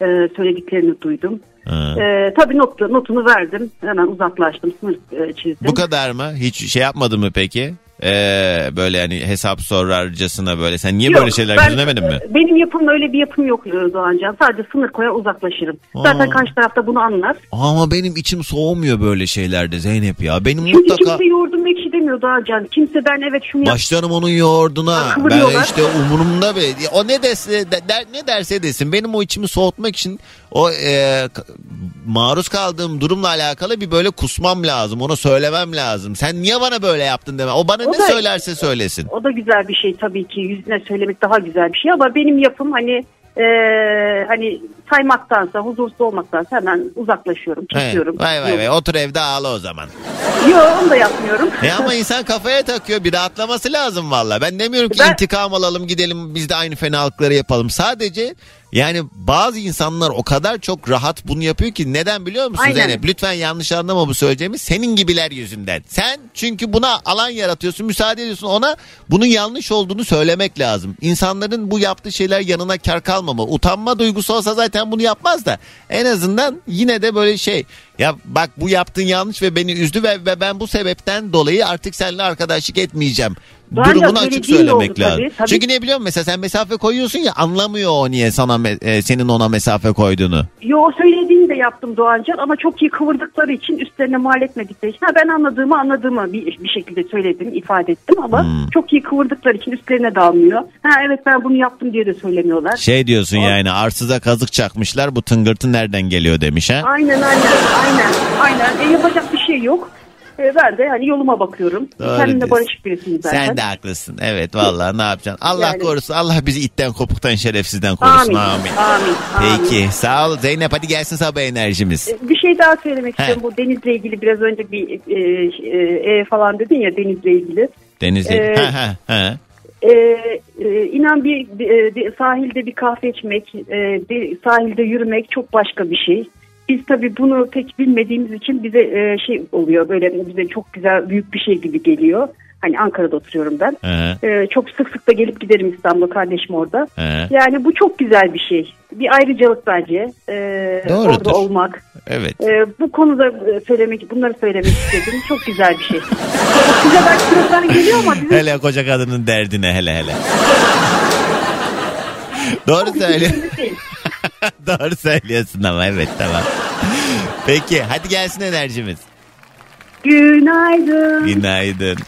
e, söylediklerini duydum. Ha. E, tabii not, notunu verdim. Hemen uzaklaştım. Sınır e, çizdim. Bu kadar mı? Hiç şey yapmadı mı peki? Ee, böyle hani hesap sorarcasına böyle. Sen niye Yok, böyle şeyler ben- mi? e, Benim yapım öyle bir yapım yok Doğancan. Sadece sınır koyar uzaklaşırım. Zaten Aa. karşı tarafta bunu anlar. Ama benim içim soğumuyor böyle şeylerde Zeynep ya. Benim Çünkü mutlaka... kimse yoğurdum ekşi demiyor Doğancan. Kimse ben evet şunu yap. Başlarım onun yoğurduna. Ben işte umurumda be. O ne derse de- der, ne derse desin. Benim o içimi soğutmak için o e, maruz kaldığım durumla alakalı bir böyle kusmam lazım. Ona söylemem lazım. Sen niye bana böyle yaptın deme. O bana O ne da- söylerse söylesin. O da güzel bir şey tabii ki. Yüzüne söylemek daha güzel bir şey ama benim yapım hani e, hani saymaktansa, huzursuz olmaktansa hemen uzaklaşıyorum, kesiyorum. vay vay vay otur evde ağla o zaman. Yok onu da yapmıyorum. E ama insan kafaya takıyor bir rahatlaması lazım valla. Ben demiyorum ki Ben- intikam alalım gidelim biz de aynı fenalıkları yapalım. Sadece yani bazı insanlar o kadar çok rahat bunu yapıyor ki neden biliyor musun Aynen. Zeynep? Lütfen yanlış anlama bu söyleyeceğimi senin gibiler yüzünden. Sen çünkü buna alan yaratıyorsun müsaade ediyorsun ona bunun yanlış olduğunu söylemek lazım. İnsanların bu yaptığı şeyler yanına kar kalmama. Utanma duygusu olsa zaten bunu yapmaz da en azından yine de böyle şey ya bak bu yaptığın yanlış ve beni üzdü ve, ve ben bu sebepten dolayı artık seninle arkadaşlık etmeyeceğim. Durumunu açık söylemek oldu lazım. tabii, tabii. Çünkü ne biliyor musun? Mesela sen mesafe koyuyorsun ya anlamıyor o niye sana e, senin ona mesafe koyduğunu. Yo söylediğini de yaptım Doğancan ama çok iyi kıvırdıkları için üstlerine mal etmedikleri için. Ha, ben anladığımı anladığımı bir, bir şekilde söyledim, ifade ettim ama Hmm. çok iyi kıvırdıkları için üstlerine dalmıyor. Ha evet ben bunu yaptım diye de söylemiyorlar. Şey diyorsun yani arsıza kazık çakmışlar bu tıngırtı nereden geliyor demiş ha. Aynen aynen aynen aynen. E, yapacak bir şey yok. E, ben de hani yoluma bakıyorum. Doğru Kendimle diyorsun. barışık birisiyim zaten. Sen de haklısın. Evet vallahi ne yapacaksın? Allah Yani- korusun. Allah bizi itten kopuktan şerefsizden korusun. Amin. Amin. Amin. amin. Peki sağ ol Zeynep hadi gelsin sabah enerjimiz. E, Bir şey daha söylemek He. istiyorum. Bu denizle ilgili biraz önce bir e, e, e falan dedin ya denizle ilgili. Denizli. Ee, ha ha ha. E, e, inan bir e, de- sahilde bir kahve içmek, e, de- sahilde yürümek çok başka bir şey. Biz tabii bunu pek bilmediğimiz için bize e, şey oluyor böyle bize çok güzel büyük bir şey gibi geliyor. Hani Ankara'da oturuyorum ben. ha, E, çok sık sık da gelip giderim İstanbul'a kardeşim orada. ha. Yani bu çok güzel bir şey. Bir ayrıcalık bence. E, Doğrudur. orada olmak. Evet. E, bu konuda e, söylemek, bunları söylemek istedim. Çok güzel bir şey. Size belki sırtlar geliyor ama bizim Hele koca kadının derdine hele hele. Doğru söylüyor. Doğru söylüyorsun ama evet tamam. Peki hadi gelsin enerjimiz. Günaydın. Günaydın.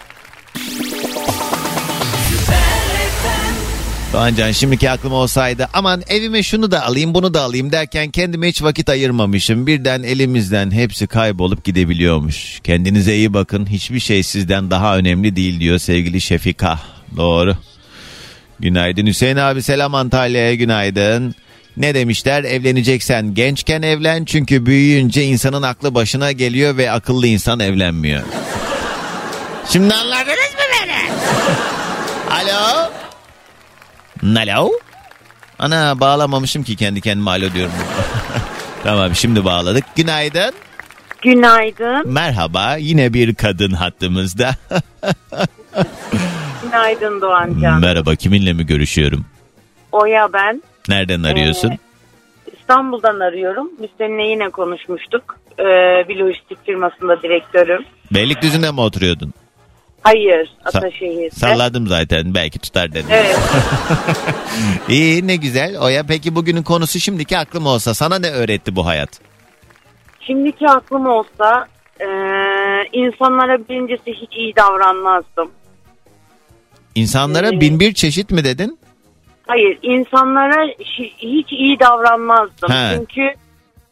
Doğancan şimdiki aklım olsaydı aman evime şunu da alayım bunu da alayım derken kendime hiç vakit ayırmamışım. Birden elimizden hepsi kaybolup gidebiliyormuş. Kendinize iyi bakın hiçbir şey sizden daha önemli değil diyor sevgili Şefika. Doğru. Günaydın Hüseyin abi selam Antalya'ya günaydın. Ne demişler evleneceksen gençken evlen çünkü büyüyünce insanın aklı başına geliyor ve akıllı insan evlenmiyor. Şimdi anladınız mı beni? Alo? Alo? Ana bağlamamışım ki kendi kendime alo diyorum. tamam şimdi bağladık. Günaydın. Günaydın. Merhaba yine bir kadın hattımızda. Günaydın Doğancan. Merhaba kiminle mi görüşüyorum? Oya ben. Nereden arıyorsun? Ee, İstanbul'dan arıyorum. Seninle yine konuşmuştuk. e, bir lojistik firmasında direktörüm. Beylikdüzü'nde mi oturuyordun? Hayır, Ataşehir'de. Salladım zaten belki tutar dedim. Evet. İyi ne güzel. Oya peki bugünün konusu şimdiki aklım olsa sana ne öğretti bu hayat? Şimdiki aklım olsa e, insanlara birincisi hiç iyi davranmazdım. İnsanlara Evet. bin bir çeşit mi dedin? Hayır, insanlara hiç iyi davranmazdım. He. Çünkü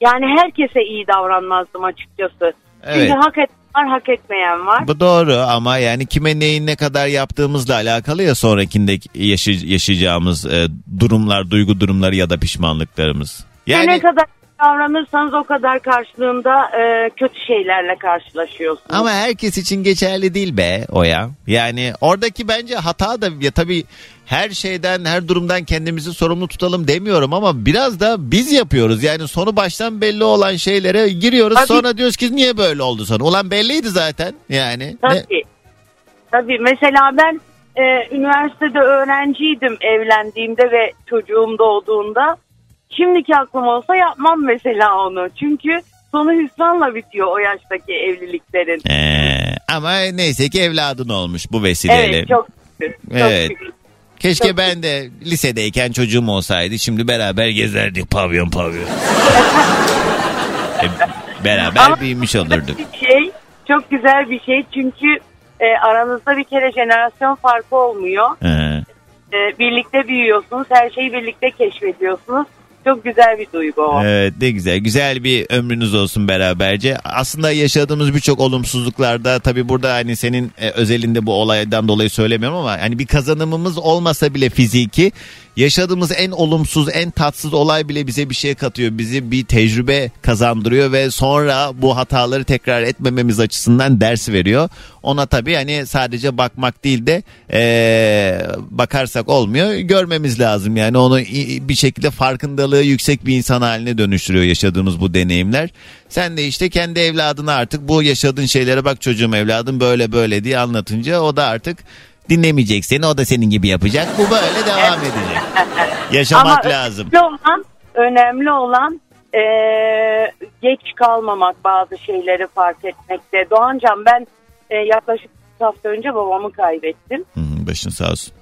yani herkese iyi davranmazdım açıkçası. Evet. Çünkü hak eden var, hak etmeyen var. Bu doğru ama yani kime neyin ne kadar yaptığımızla alakalı ya sonrakinde yaşay- yaşayacağımız e, durumlar, duygu durumları ya da pişmanlıklarımız. Yani... Ne kadar davranırsanız o kadar karşılığında e, kötü şeylerle karşılaşıyorsunuz. ama herkes için geçerli değil be Oya. Yani oradaki bence hata da ya tabii her şeyden, her durumdan kendimizi sorumlu tutalım demiyorum ama biraz da biz yapıyoruz. Yani sonu baştan belli olan şeylere giriyoruz. Tabii. Sonra diyoruz ki niye böyle oldu sonra? Ulan belliydi zaten. Yani. Ne- Tabii. Tabii mesela ben e, üniversitede öğrenciydim evlendiğimde ve çocuğum doğduğunda. Şimdiki aklım olsa yapmam mesela onu. Çünkü sonu hüsranla bitiyor o yaştaki evliliklerin. Ee, ama neyse ki evladın olmuş bu vesileyle. Evet çok şükür. Çok Evet. şükür. Keşke çok- ben de lisedeyken çocuğum olsaydı. Şimdi beraber gezerdik pavyon pavyon. E, beraber Ama- büyümüş olurduk. Bir şey çok güzel bir şey çünkü e, aranızda bir kere jenerasyon farkı olmuyor. Ee, E, birlikte büyüyorsunuz, her şeyi birlikte keşfediyorsunuz. Çok güzel bir duygu o. Evet ne güzel. Güzel bir ömrünüz olsun beraberce. Aslında yaşadığımız birçok olumsuzluklarda tabii burada hani senin e, özelinde bu olaydan dolayı söylemiyorum ama hani bir kazanımımız olmasa bile fiziki yaşadığımız en olumsuz, en tatsız olay bile bize bir şey katıyor. Bizi bir tecrübe kazandırıyor ve sonra bu hataları tekrar etmememiz açısından ders veriyor. Ona tabii hani sadece bakmak değil de e, bakarsak olmuyor. Görmemiz lazım yani onu bir şekilde farkındalığı yüksek bir insan haline dönüştürüyor yaşadığımız bu deneyimler. Sen de işte kendi evladına artık bu yaşadığın şeylere bak çocuğum evladım böyle böyle diye anlatınca o da artık dinlemeyecek seni o da senin gibi yapacak. Bu böyle devam edecek. Yaşamak Ama lazım. önemli olan, önemli olan e, geç kalmamak bazı şeyleri fark etmekte. Doğancan ben e, yaklaşık bir hafta önce babamı kaybettim. Hı hı, Başın sağ olsun.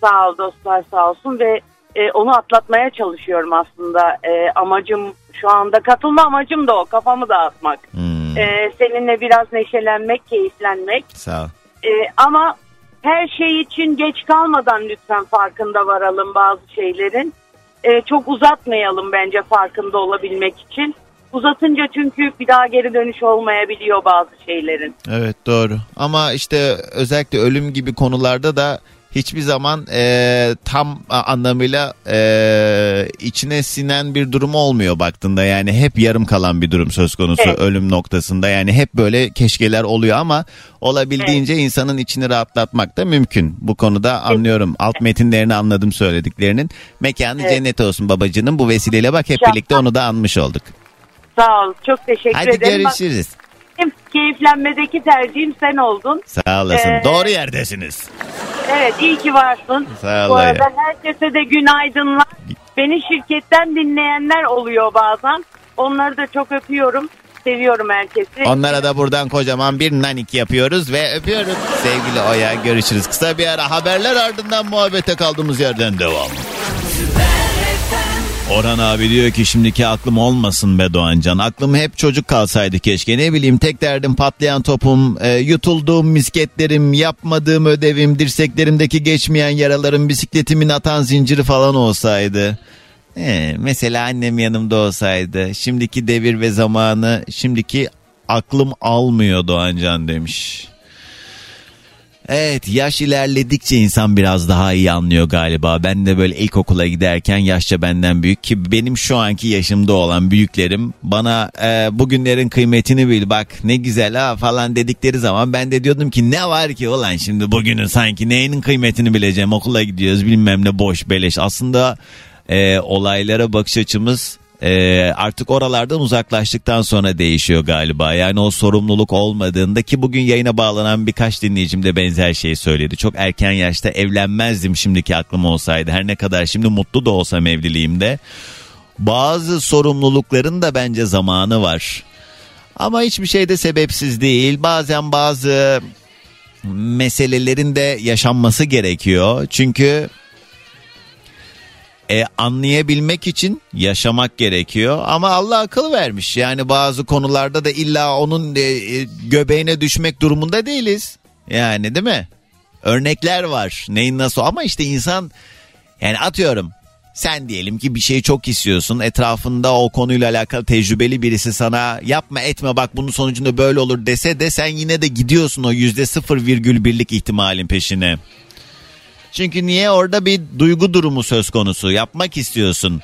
Sağ ol dostlar sağ olsun ve e, onu atlatmaya çalışıyorum aslında. E, amacım şu anda katılma amacım da o kafamı dağıtmak. Hmm, E, seninle biraz neşelenmek, keyiflenmek. sağ ol. E, ama her şey için geç kalmadan lütfen farkında varalım bazı şeylerin. E, çok uzatmayalım bence farkında olabilmek için. Uzatınca çünkü bir daha geri dönüş olmayabiliyor bazı şeylerin. Evet doğru ama işte özellikle ölüm gibi konularda da hiçbir zaman e, tam anlamıyla e, içine sinen bir durum olmuyor baktığında. Yani hep yarım kalan bir durum söz konusu Evet. ölüm noktasında. Yani hep böyle keşkeler oluyor ama olabildiğince insanın içini rahatlatmak da mümkün. Bu konuda anlıyorum. Alt metinlerini anladım söylediklerinin. Mekanı Evet. cennet olsun babacının bu vesileyle bak hep birlikte onu da anmış olduk. Sağ ol. Çok teşekkür hadi ederim. Bak, görüşürüz benim keyiflenmedeki tercihim sen oldun. sağ olasın Ee, doğru yerdesiniz Evet iyi ki varsın. Sağ Bu ya. arada herkese de günaydınlar. Beni şirketten dinleyenler oluyor bazen. Onları da çok öpüyorum. Seviyorum herkesi. Onlara da buradan kocaman bir nanik yapıyoruz ve öpüyoruz. Sevgili Oya görüşürüz. Kısa bir ara haberler ardından muhabbete kaldığımız yerden devam. Orhan abi diyor ki şimdiki aklım olmasın be Doğancan. Aklım hep çocuk kalsaydı keşke. Ne bileyim tek derdim patlayan topum, e, yutulduğum misketlerim, yapmadığım ödevim, dirseklerimdeki geçmeyen yaralarım, bisikletimin atan zinciri falan olsaydı. Ee, mesela annem yanımda olsaydı. Şimdiki devir ve zamanı, şimdiki aklım almıyor Doğancan demiş. Evet yaş ilerledikçe insan biraz daha iyi anlıyor galiba. Ben de böyle ilkokula giderken yaşça benden büyük ki benim şu anki yaşımda olan büyüklerim bana e, bugünlerin kıymetini bil bak ne güzel ha falan dedikleri zaman ben de diyordum ki ne var ki ulan şimdi bugünün sanki neyinin kıymetini bileceğim okula gidiyoruz bilmem ne boş beleş. Aslında e, olaylara bakış açımız e, artık oralardan uzaklaştıktan sonra değişiyor galiba. Yani o sorumluluk olmadığında ki bugün yayına bağlanan birkaç dinleyicim de benzer şeyi söyledi. Çok erken yaşta evlenmezdim şimdiki aklım olsaydı. Her ne kadar şimdi mutlu da olsam evliliğimde. Bazı sorumlulukların da bence zamanı var. Ama hiçbir şey de sebepsiz değil. Bazen bazı meselelerin de yaşanması gerekiyor. Çünkü e, anlayabilmek için yaşamak gerekiyor. Ama Allah akıl vermiş. Yani bazı konularda da illa onun e, e, göbeğine düşmek durumunda değiliz. Yani değil mi? Örnekler var. Neyin nasıl ama işte insan yani atıyorum sen diyelim ki bir şeyi çok istiyorsun. Etrafında o konuyla alakalı tecrübeli birisi sana yapma etme bak bunun sonucunda böyle olur dese de sen yine de gidiyorsun o yüzde sıfır virgül birlik ihtimalin peşine. Çünkü niye orada bir duygu durumu söz konusu yapmak istiyorsun.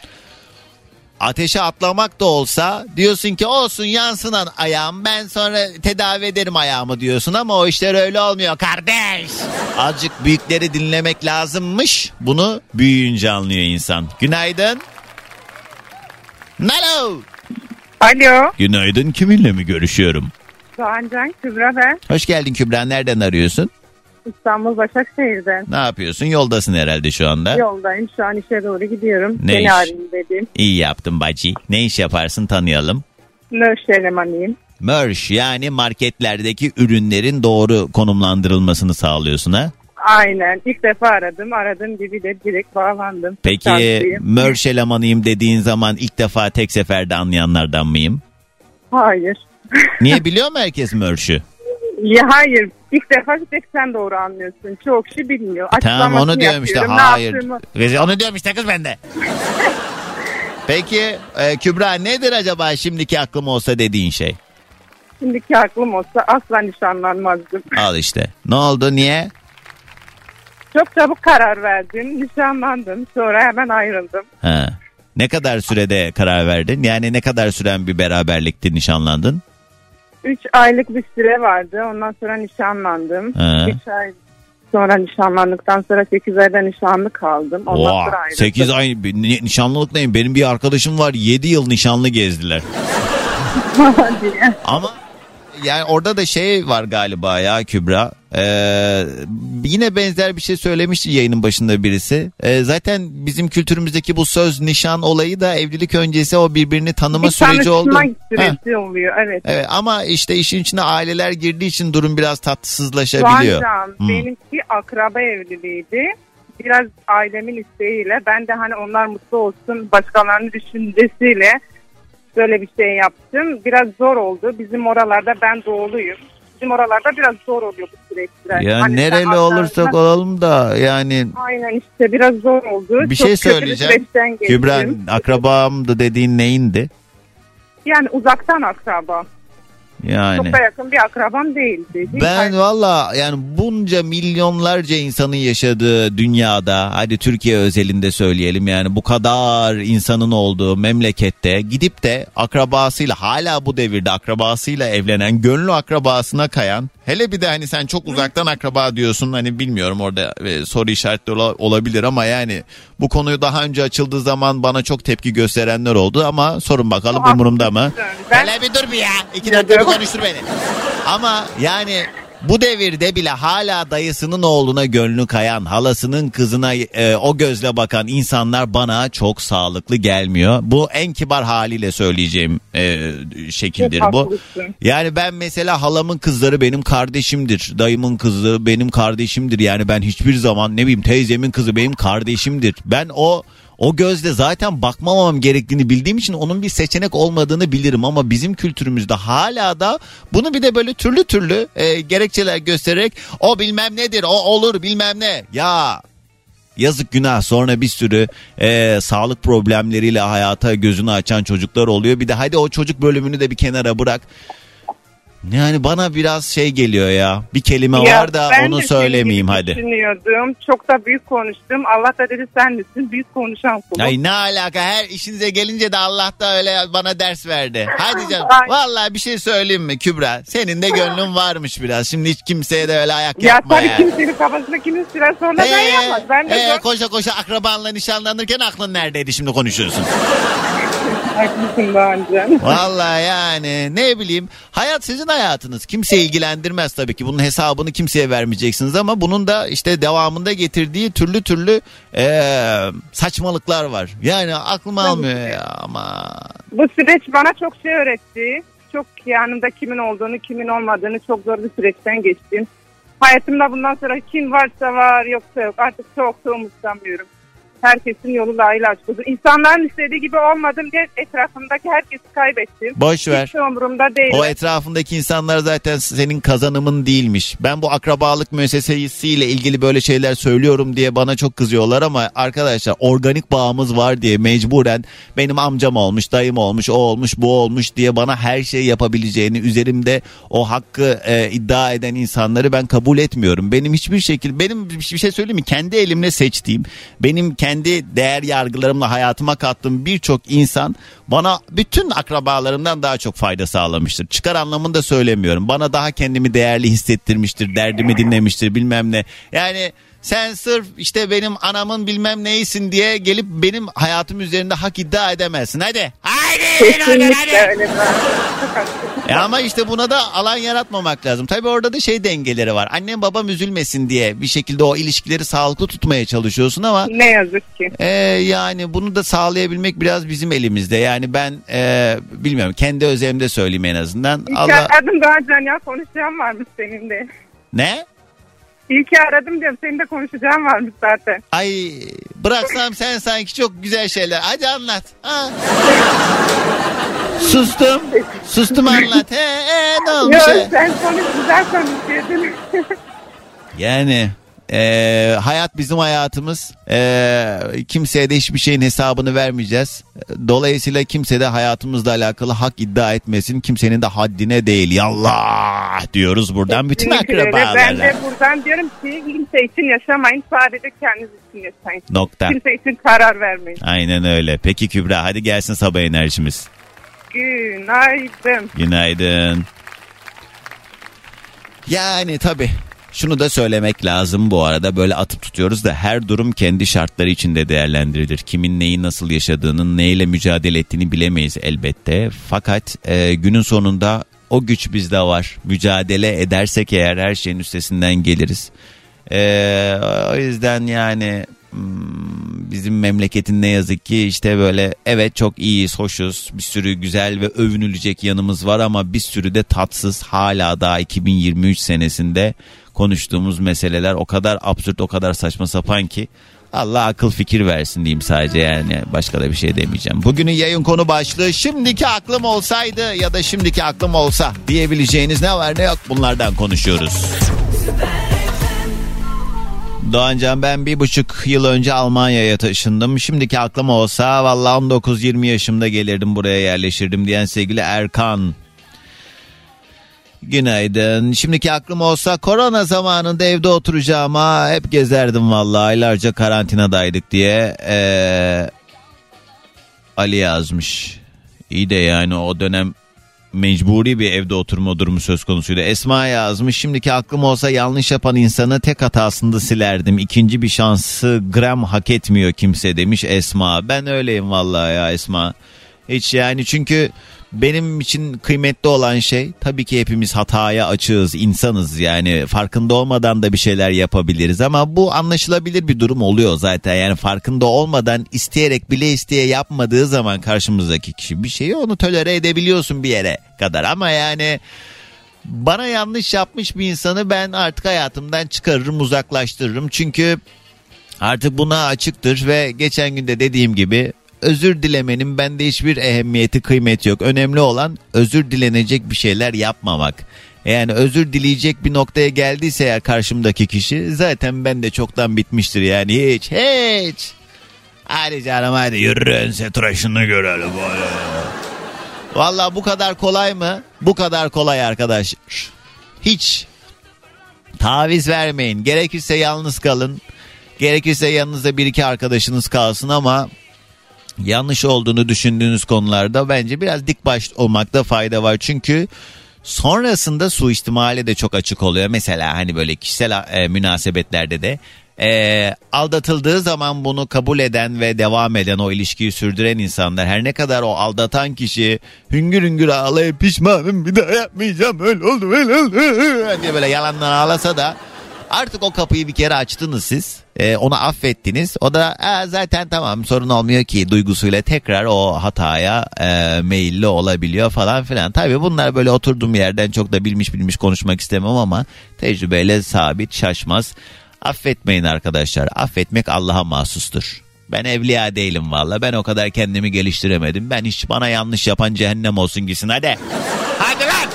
Ateşe atlamak da olsa diyorsun ki olsun yansın an- ayağım ben sonra tedavi ederim ayağımı diyorsun ama o işler öyle olmuyor kardeş. Azıcık büyükleri dinlemek lazımmış bunu büyüyünce anlıyor insan. Günaydın. Alo. Alo. Günaydın kiminle mi görüşüyorum? Doğancan Kübra ben. Hoş geldin Kübra nereden arıyorsun? İstanbul Başakşehir'den. Ne yapıyorsun yoldasın herhalde şu anda. Yoldayım şu an işe doğru gidiyorum. Ne Seni iş? arayayım dedim. İyi yaptın bacı. Ne iş yaparsın tanıyalım. Nöş elemanıyım. Merch yani marketlerdeki ürünlerin doğru konumlandırılmasını sağlıyorsun ha? Aynen. İlk defa aradım. Aradığım gibi de direkt bağlandım. Peki Şanslıyım. merch elemanıyım dediğin zaman ilk defa tek seferde anlayanlardan mıyım? Hayır. Niye biliyor mu herkes merch'ü? Ya hayır. İlk defa tek sen doğru anlıyorsun. Çoğu kişi bilmiyor. Tamam onu diyorum işte hayır. yaptığımı- Onu diyorum işte kız bende. Peki e, Kübra nedir acaba şimdiki aklım olsa dediğin şey? Şimdiki aklım olsa asla nişanlanmazdım. Al işte. Ne oldu niye? Çok çabuk karar verdim. Nişanlandım. Sonra hemen ayrıldım. Ha. Ne kadar sürede karar verdin? Yani ne kadar süren bir beraberlikti nişanlandın? 3 aylık bir süre vardı. Ondan sonra nişanlandım. Ha. 3 ay sonra nişanlandıktan sonra 8 ayda nişanlı kaldım. Ondan Oha, sonra ayrıldım. 8 ay ni- nişanlılık neyim? Benim bir arkadaşım var 7 yıl nişanlı gezdiler. Ama yani orada da şey var galiba ya Kübra. Ee, yine benzer bir şey söylemişti yayının başında birisi. Ee, zaten bizim kültürümüzdeki bu söz nişan olayı da evlilik öncesi o birbirini tanıma Bir süreci oldu. süreci oluyor evet. Evet ama işte işin içine aileler girdiği için durum biraz tatsızlaşabiliyor. Doğancan Hmm. benimki akraba evliliğiydi. Biraz ailemin isteğiyle ben de hani onlar mutlu olsun başkalarının düşüncesiyle böyle bir şey yaptım. Biraz zor oldu. Bizim oralarda ben doğuluyum. Bizim oralarda biraz zor oluyor bu süreçler. Ya Hani nereli olursak olalım da yani Aynen işte biraz zor oldu. bir Çok şey bir söyleyeceğim. geçtim. Kübra akrabamdı dediğin neyindi? Yani uzaktan akraba. Yani. Çok da yakın bir akrabam değildi. Ben valla yani bunca milyonlarca insanın yaşadığı dünyada hadi Türkiye özelinde söyleyelim yani bu kadar insanın olduğu memlekette gidip de akrabasıyla hala bu devirde akrabasıyla evlenen gönlü akrabasına kayan hele bir de hani sen çok uzaktan akraba diyorsun hani bilmiyorum orada e, soru işaretleri ola- olabilir ama yani bu konuyu daha önce açıldığı zaman bana çok tepki gösterenler oldu ama sorun bakalım umurumda mı? Ben- Hele bir dur bir ya. İki dakika konuştur beni. Ama yani bu devirde bile hala dayısının oğluna gönlü kayan, halasının kızına e, o gözle bakan insanlar bana çok sağlıklı gelmiyor. Bu en kibar haliyle söyleyeceğim e, şekildir Çok bu. haklısın. Yani ben mesela halamın kızları benim kardeşimdir. Dayımın kızı benim kardeşimdir. Yani ben hiçbir zaman ne bileyim teyzemin kızı benim kardeşimdir. Ben o o gözle zaten bakmamam gerektiğini bildiğim için onun bir seçenek olmadığını bilirim ama bizim kültürümüzde hala da bunu bir de böyle türlü türlü e, gerekçeler göstererek o bilmem nedir o olur bilmem ne ya Yazık günah sonra bir sürü e, sağlık problemleriyle hayata gözünü açan çocuklar oluyor. Bir de hadi o çocuk bölümünü de bir kenara bırak. Yani bana biraz şey geliyor ya. Bir kelime Ya var da ben onu söylemeyeyim hadi. gibi Düşünüyordum. Çok da büyük konuştum. Allah da dedi sen misin? Büyük konuşan kulum. Ay ne alaka her işinize gelince de Allah da öyle bana ders verdi. Hadi canım. Ay. Vallahi bir şey söyleyeyim mi Kübra? Senin de gönlün varmış biraz. Şimdi hiç kimseye de öyle ayak Ya yapma tabii ya. kimsenin kafasında kimin sıra sonra ben Ee, yapmaz. Ben de ee, zor. koşa koşa akrabanla nişanlanırken aklın neredeydi şimdi konuşuyorsun. Haklısın Doğancan. Vallahi yani ne bileyim hayat sizin hayatınız kimse ilgilendirmez tabii ki bunun hesabını kimseye vermeyeceksiniz ama bunun da işte devamında getirdiği türlü türlü eee, saçmalıklar var. Yani aklım almıyor ya ama Bu süreç bana çok şey öğretti. çok yanımda kimin olduğunu kimin olmadığını çok zor bir süreçten geçtim. Hayatımda bundan sonra kim varsa var yoksa yok artık çok da umursamıyorum. Herkesin yolu layığıyla açıldı. İnsanların istediği gibi olmadım diye etrafımdaki herkesi kaybettim. Boş ver. Hiç umurumda değil. O etrafındaki insanlar zaten senin kazanımın değilmiş. Ben bu akrabalık müessesesiyle ilgili böyle şeyler söylüyorum diye bana çok kızıyorlar ama arkadaşlar organik bağımız var diye mecburen benim amcam olmuş, dayım olmuş, o olmuş, bu olmuş diye bana her şey yapabileceğini üzerimde o hakkı e, iddia eden insanları ben kabul etmiyorum. Benim hiçbir şekilde benim bir şey söyleyeyim mi? Kendi elimle seçtiğim, benim kendi değer yargılarımla hayatıma kattığım birçok insan bana bütün akrabalarımdan daha çok fayda sağlamıştır. Çıkar anlamında söylemiyorum. Bana daha kendimi değerli hissettirmiştir, derdimi dinlemiştir bilmem ne. Yani sen sırf işte benim anamın bilmem neysin diye gelip benim hayatım üzerinde hak iddia edemezsin. Hadi. Haydi. Kesinlikle öyle. E ama işte buna da alan yaratmamak lazım. Tabii orada da şey dengeleri var. Annem babam üzülmesin diye bir şekilde o ilişkileri sağlıklı tutmaya çalışıyorsun ama Ne yazık ki. e, yani bunu da sağlayabilmek biraz bizim elimizde. Yani ben e, bilmiyorum kendi özelimde söyleyeyim en azından. Allah aradım daha ya konuşacağım varmış senin de. ne? İyi ki aradım diyorum senin de konuşacağım varmış zaten. Ay bıraksam sen sanki çok güzel şeyler. Hadi anlat. Ha. Sustum. Sustum anlat. He, he, ne olmuş? Yok he? sen konuş güzel konuşuyordun. Yani e, hayat bizim hayatımız. E, kimseye de hiçbir şeyin hesabını vermeyeceğiz. Dolayısıyla kimse de hayatımızla alakalı hak iddia etmesin. Kimsenin de haddine değil. Yallah diyoruz buradan bütün öyle. Ben de buradan diyorum ki kimse için yaşamayın sadece kendiniz için yaşayın. Nokta. Kimse için karar vermeyin. Aynen öyle. Peki Kübra hadi gelsin sabah enerjimiz. Günaydın. Günaydın. Yani tabii şunu da söylemek lazım bu arada böyle atıp tutuyoruz da her durum kendi şartları içinde değerlendirilir. Kimin neyi nasıl yaşadığının neyle mücadele ettiğini bilemeyiz elbette. Fakat e, günün sonunda o güç bizde var. Mücadele edersek eğer her şeyin üstesinden geliriz. E, o yüzden yani bizim memleketin ne yazık ki işte böyle evet çok iyiyiz, hoşuz. Bir sürü güzel ve övünülecek yanımız var ama bir sürü de tatsız hala daha 2023 senesinde konuştuğumuz meseleler o kadar absürt, o kadar saçma sapan ki Allah akıl fikir versin diyeyim sadece yani başka da bir şey demeyeceğim. Bugünün yayın konu başlığı şimdiki aklım olsaydı ya da şimdiki aklım olsa diyebileceğiniz ne var ne yok bunlardan konuşuyoruz. Doğancan ben bir buçuk yıl önce Almanya'ya taşındım. Şimdiki aklım olsa valla 19-20 yaşımda gelirdim buraya yerleşirdim diyen sevgili Erkan. Günaydın. Şimdiki aklım olsa korona zamanında evde oturacağıma hep gezerdim valla aylarca karantinadaydık diye. Ee, Ali yazmış. İyi de yani o dönem mecburi bir evde oturma durumu söz konusuydu. Esma yazmış şimdiki aklım olsa yanlış yapan insanı tek hatasında silerdim. İkinci bir şansı gram hak etmiyor kimse demiş Esma. Ben öyleyim vallahi ya Esma. Hiç yani çünkü benim için kıymetli olan şey tabii ki hepimiz hataya açığız insanız yani. Farkında olmadan da bir şeyler yapabiliriz ama bu anlaşılabilir bir durum oluyor zaten. Yani farkında olmadan isteyerek bile isteye yapmadığı zaman karşımızdaki kişi bir şeyi onu tolere edebiliyorsun bir yere kadar. Ama yani bana yanlış yapmış bir insanı ben artık hayatımdan çıkarırım uzaklaştırırım. Çünkü artık buna açıktır ve geçen günde dediğim gibi özür dilemenin bende hiçbir ehemmiyeti kıymeti yok. Önemli olan özür dilenecek bir şeyler yapmamak. Yani özür dileyecek bir noktaya geldiyse eğer karşımdaki kişi zaten ben de çoktan bitmiştir yani hiç hiç. Hadi canım hadi yürü ense tıraşını görelim. Valla bu kadar kolay mı? Bu kadar kolay arkadaşlar. Hiç taviz vermeyin. Gerekirse yalnız kalın. Gerekirse yanınızda bir iki arkadaşınız kalsın ama yanlış olduğunu düşündüğünüz konularda bence biraz dik baş olmakta fayda var. Çünkü sonrasında suistimale de çok açık oluyor. Mesela hani böyle kişisel e, münasebetlerde de e, aldatıldığı zaman bunu kabul eden ve devam eden o ilişkiyi sürdüren insanlar her ne kadar o aldatan kişi hüngür hüngür ağlayıp pişmanım bir daha yapmayacağım öyle oldu öyle oldu diye böyle yalandan ağlasa da artık o kapıyı bir kere açtınız siz. E, onu affettiniz. O da "Aa, zaten tamam sorun olmuyor ki duygusuyla tekrar o hataya e, meyilli olabiliyor falan filan. Tabii bunlar böyle oturduğum yerden çok da bilmiş bilmiş konuşmak istemem ama tecrübeyle sabit şaşmaz. Affetmeyin arkadaşlar. Affetmek Allah'a mahsustur. Ben evliya değilim valla. Ben o kadar kendimi geliştiremedim. Ben hiç bana yanlış yapan cehennem olsun gitsin hadi. Hadi lan.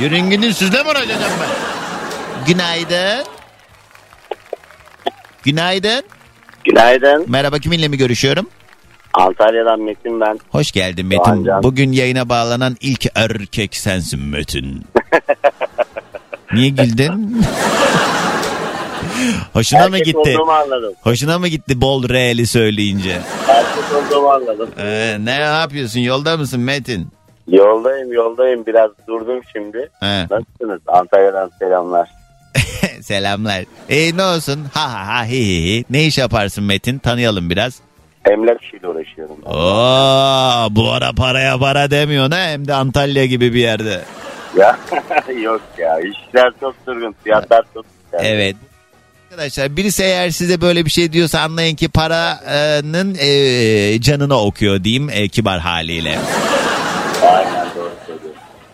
Yürüyün gidin sizle mi uğraşacağım ben? Günaydın. Günaydın. Günaydın. Merhaba kiminle mi görüşüyorum? Antalya'dan Metin ben. Hoş geldin Metin. Doğancan. Bugün yayına bağlanan ilk erkek sensin Metin. Niye güldün? Hoşuna mı Erkek gitti? olduğumu anladım. Hoşuna mı gitti bol re'li söyleyince? Erkek olduğumu anladım. Ee, ne yapıyorsun? Yolda mısın Metin? Yoldayım yoldayım biraz durdum şimdi. He. Nasılsınız? Antalya'dan selamlar. Selamlar. E ne olsun? Ha ha ha hi hi hi. Ne iş yaparsın Metin? Tanıyalım biraz. Emlak işiyle uğraşıyorum. Oo, bu ara paraya para demiyor ne? Hem de Antalya gibi bir yerde. Ya yok ya işler çok durgun fiyatlar çok güzel. Evet. Arkadaşlar birisi eğer size böyle bir şey diyorsa anlayın ki paranın e, canını okuyor diyeyim e, kibar haliyle. Aynen.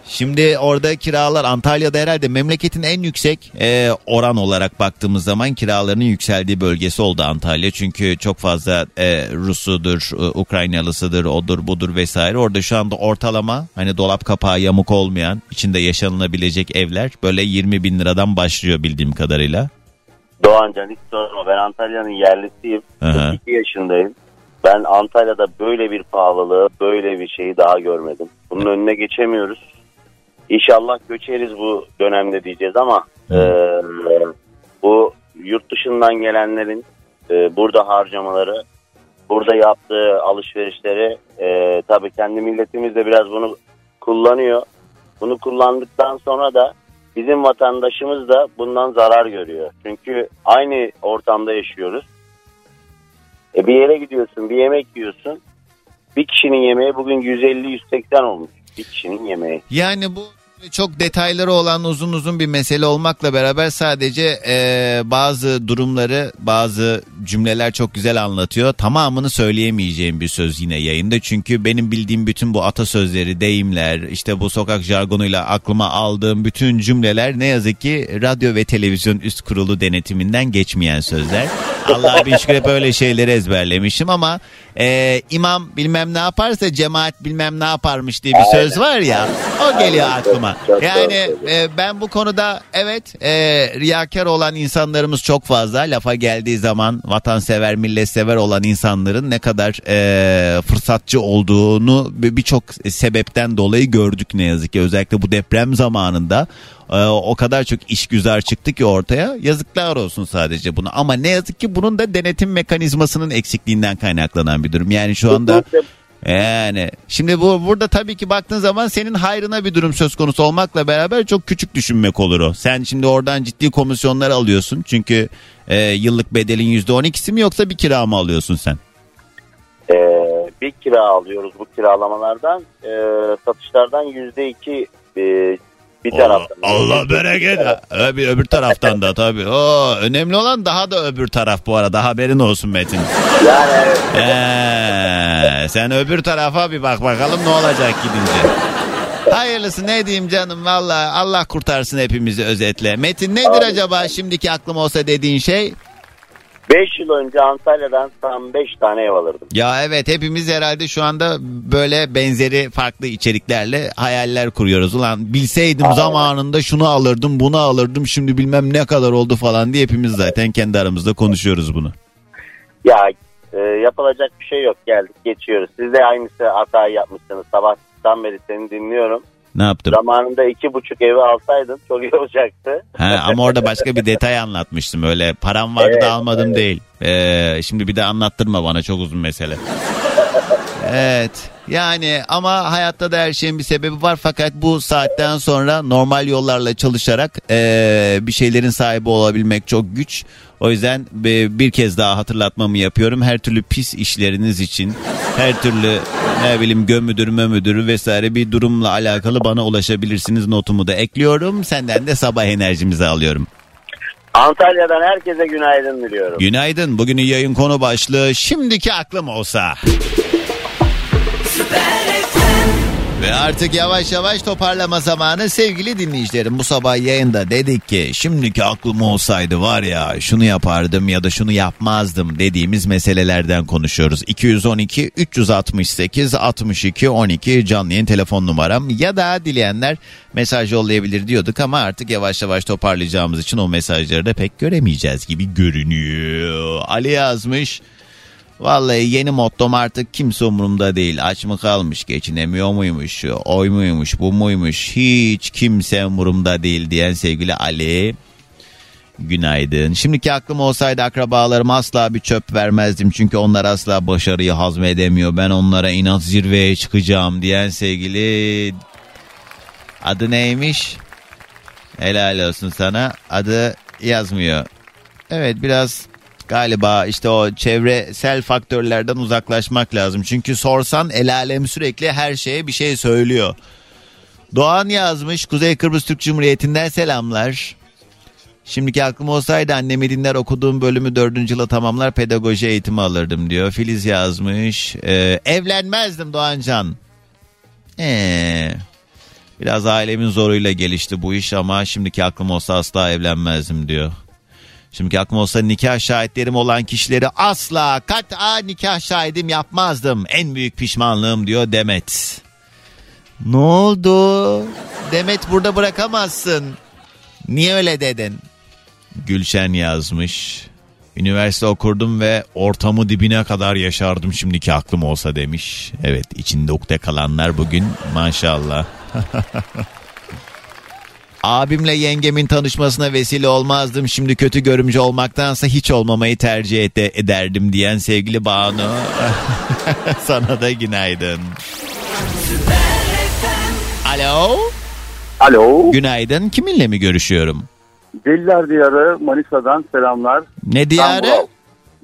Şimdi orada kiralar Antalya'da herhalde memleketin en yüksek e, oran olarak baktığımız zaman kiralarının yükseldiği bölgesi oldu Antalya. Çünkü çok fazla e, Rusudur, e, Ukraynalısıdır, odur budur vesaire. Orada şu anda ortalama hani dolap kapağı yamuk olmayan içinde yaşanılabilecek evler böyle 20 bin liradan başlıyor bildiğim kadarıyla. Doğancan hiç sorma ben Antalya'nın yerlisiyim. Aha. 42 yaşındayım. Ben Antalya'da böyle bir pahalılığı, böyle bir şeyi daha görmedim. Bunun önüne geçemiyoruz. İnşallah göçeriz bu dönemde diyeceğiz ama e, bu yurt dışından gelenlerin e, burada harcamaları, burada yaptığı alışverişleri e, tabii kendi milletimiz de biraz bunu kullanıyor. Bunu kullandıktan sonra da bizim vatandaşımız da bundan zarar görüyor. Çünkü aynı ortamda yaşıyoruz. E bir yere gidiyorsun, bir yemek yiyorsun. Bir kişinin yemeği bugün 150-180 olmuş. Bir kişinin yemeği. Yani bu çok detayları olan uzun uzun bir mesele olmakla beraber sadece e, bazı durumları bazı cümleler çok güzel anlatıyor. Tamamını söyleyemeyeceğim bir söz yine yayında. Çünkü benim bildiğim bütün bu atasözleri, deyimler, işte bu sokak jargonuyla aklıma aldığım bütün cümleler ne yazık ki radyo ve televizyon üst kurulu denetiminden geçmeyen sözler. Allah'a bin şükür hep öyle şeyleri ezberlemişim ama e, imam bilmem ne yaparsa cemaat bilmem ne yaparmış diye bir söz var ya o geliyor aklıma. Yani e, ben bu konuda evet e, riyakar olan insanlarımız çok fazla. Lafa geldiği zaman vatansever, milletsever olan insanların ne kadar e, fırsatçı olduğunu bir- birçok sebepten dolayı gördük ne yazık ki. Özellikle bu deprem zamanında e, o kadar çok işgüzar çıktı ki ortaya. Yazıklar olsun sadece bunu. Ama ne yazık ki bunun da denetim mekanizmasının eksikliğinden kaynaklanan bir durum. Yani şu anda yani şimdi bu burada tabii ki baktığın zaman senin hayrına bir durum söz konusu olmakla beraber çok küçük düşünmek olur o. Sen şimdi oradan ciddi komisyonlar alıyorsun. Çünkü e, yıllık bedelin %12'si mi yoksa bir kira mı alıyorsun sen? E, bir kira alıyoruz bu kiralamalardan. E, satışlardan yüzde iki bir taraftan. Allah bereket. Öbür, öbür taraftan da tabii. Oo, önemli olan daha da öbür taraf bu arada haberin olsun Metin. Yani evet. Ee, sen öbür tarafa bir bak bakalım ne olacak gidince. Hayırlısı ne diyeyim canım valla Allah kurtarsın hepimizi özetle. Metin nedir acaba şimdiki aklım olsa dediğin şey? 5 yıl önce Antalya'dan tam 5 tane ev alırdım. Ya evet hepimiz herhalde şu anda böyle benzeri farklı içeriklerle hayaller kuruyoruz. Ulan bilseydim zamanında şunu alırdım bunu alırdım şimdi bilmem ne kadar oldu falan diye hepimiz zaten kendi aramızda konuşuyoruz bunu. Ya e, yapılacak bir şey yok geldik geçiyoruz. Siz de aynısı hatayı yapmışsınız. Sabahtan beri seni dinliyorum. Ne yaptım? Zamanında iki buçuk evi alsaydın çok iyi olacaktı. Ha, ama orada başka bir detay anlatmıştım. Öyle param vardı Evet, da almadım değil. Ee, şimdi bir de anlattırma bana çok uzun mesele. Evet yani ama hayatta da her şeyin bir sebebi var fakat bu saatten sonra normal yollarla çalışarak eee, bir şeylerin sahibi olabilmek çok güç. O yüzden bir, kez daha hatırlatmamı yapıyorum. Her türlü pis işleriniz için her türlü ne bileyim gömüdür mömüdür vesaire bir durumla alakalı bana ulaşabilirsiniz notumu da ekliyorum. Senden de sabah enerjimizi alıyorum. Antalya'dan herkese günaydın diliyorum. Günaydın. Bugünün yayın konu başlığı şimdiki aklım olsa. Ve artık yavaş yavaş toparlama zamanı sevgili dinleyicilerim. Bu sabah yayında dedik ki şimdiki aklım olsaydı var ya şunu yapardım ya da şunu yapmazdım dediğimiz meselelerden konuşuyoruz. 212 368 62 12 canlı yayın telefon numaram ya da dileyenler mesaj yollayabilir diyorduk ama artık yavaş yavaş toparlayacağımız için o mesajları da pek göremeyeceğiz gibi görünüyor. Ali yazmış. Vallahi yeni mottom artık kimse umurumda değil. Aç mı kalmış, geçinemiyor muymuş, oy muymuş, bu muymuş, hiç kimse umurumda değil diyen sevgili Ali. Günaydın. Şimdiki aklım olsaydı akrabalarım asla bir çöp vermezdim. Çünkü onlar asla başarıyı hazmedemiyor. Ben onlara inat zirveye çıkacağım diyen sevgili... Adı neymiş? Helal olsun sana. Adı yazmıyor. Evet biraz Galiba işte o çevresel faktörlerden uzaklaşmak lazım. Çünkü sorsan el alem sürekli her şeye bir şey söylüyor. Doğan yazmış Kuzey Kıbrıs Türk Cumhuriyeti'nden selamlar. Şimdiki aklım olsaydı annemi dinler okuduğum bölümü dördüncü yıla tamamlar pedagoji eğitimi alırdım diyor. Filiz yazmış. Ee, evlenmezdim Doğancan. Ee, biraz ailemin zoruyla gelişti bu iş ama şimdiki aklım olsa asla evlenmezdim diyor. Şimdiki aklım olsa nikah şahitlerim olan kişileri asla kat'a nikah şahidim yapmazdım. En büyük pişmanlığım diyor Demet. Ne oldu? Demet burada bırakamazsın. Niye öyle dedin? Gülşen yazmış. Üniversite okurdum ve ortamı dibine kadar yaşardım şimdiki aklım olsa demiş. Evet içinde ukde kalanlar bugün maşallah. Abimle yengemin tanışmasına vesile olmazdım. Şimdi kötü görümcü olmaktansa hiç olmamayı tercih ed- ederdim diyen sevgili Banu. Sana da günaydın. Alo. Alo. Günaydın. Kiminle mi görüşüyorum? Deliler Diyarı Manisa'dan selamlar. Ne diyarı?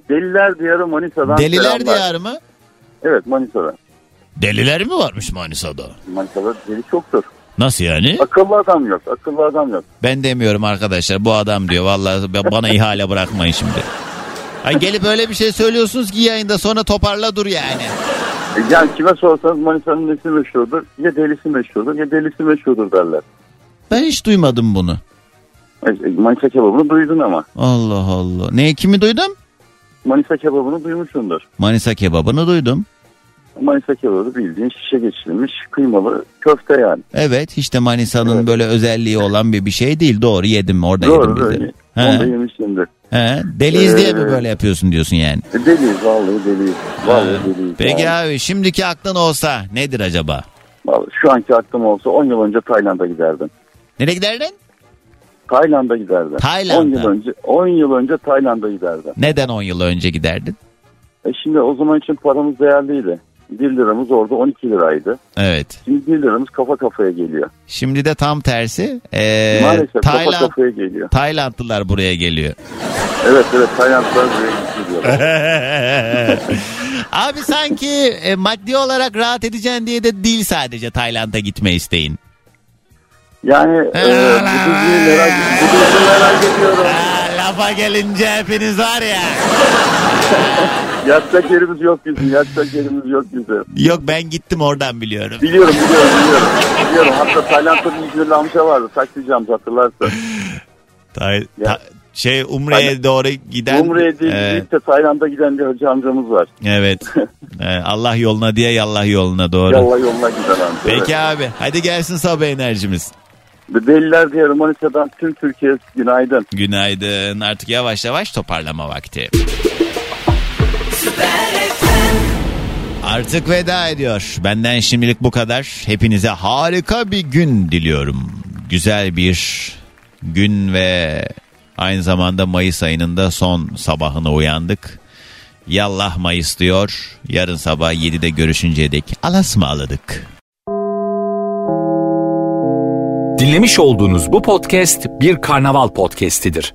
Deliler Diyarı Manisa'dan Deliler selamlar. diyarı mı? Evet Manisa'da. Deliler mi varmış Manisa'da? Manisa'da deli çoktur. Nasıl yani? Akıllı adam yok. Akıllı adam yok. Ben demiyorum arkadaşlar. Bu adam diyor. Vallahi bana ihale bırakmayın şimdi. Ay gelip öyle bir şey söylüyorsunuz ki yayında sonra toparla dur yani. E, Yani kime sorsanız Manisa'nın nesi meşhurdur? Ya delisi meşhurdur ya delisi meşhurdur derler. Ben hiç duymadım bunu. E, e, Manisa kebabını duydun ama. Allah Allah. Ne kimi duydum? Manisa kebabını duymuşsundur. Manisa kebabını duydum. Manisa kebabı bildiğin şişe geçirilmiş kıymalı köfte yani. Evet hiç de Manisa'nın böyle özelliği olan bir bir şey değil. Doğru yedim orada Doğru yedim böyle. bizi. Onu da. He. Deliyiz diye mi Ee, böyle yapıyorsun diyorsun yani? E, Deliyiz vallahi deliyiz. Vallahi deliyiz. Peki yani. abi şimdiki aklın olsa nedir acaba? Vallahi Şu anki aklım olsa 10 yıl önce Tayland'a giderdim. Nereye giderdin? Tayland'a giderdim. Tayland'a? 10 yıl önce 10 yıl önce Tayland'a giderdim. Neden 10 yıl önce giderdin? E şimdi o zaman için paramız değerliydi. 1 liramız orada 12 liraydı. Evet. Şimdi 1 liramız kafa kafaya geliyor. Şimdi de tam tersi. Ee, Maalesef kafa Tayland, kafaya geliyor. Taylandlılar buraya geliyor. Evet evet Tayland'dan buraya gidiyor. Abi sanki e, maddi olarak rahat edeceksin diye de değil sadece Tayland'a gitme isteğin. Yani e, bu diziyi merak, bu diziyi merak ediyorum. Lafa gelince hepiniz var ya. Yatacak yerimiz yok bizim. Yatacak yerimiz yok bizim. Yok ben gittim oradan biliyorum. Biliyorum biliyorum biliyorum. biliyorum. Hatta Tayland'da bir İzmirli amca vardı. Taksicam hatırlarsın. Tay- ta- şey Umre'ye doğru giden. Umre'ye değil Evet. de Tayland'a giden bir hacı amcamız var. Evet. Ee, Allah yoluna diye yallah yoluna doğru. Yallah yoluna giden amca. Peki abi hadi gelsin sabah enerjimiz. Evet. Deliler Diyarı Manisa'dan tüm Türkiye günaydın. Günaydın. Artık yavaş yavaş toparlama vakti. Artık veda ediyor. Benden şimdilik bu kadar. Hepinize harika bir gün diliyorum. Güzel bir gün ve aynı zamanda Mayıs ayının da son sabahına uyandık. Yallah Mayıs diyor. Yarın sabah 7'de görüşünceye dek alasmaladık. Dinlemiş olduğunuz bu podcast bir karnaval podcastidir.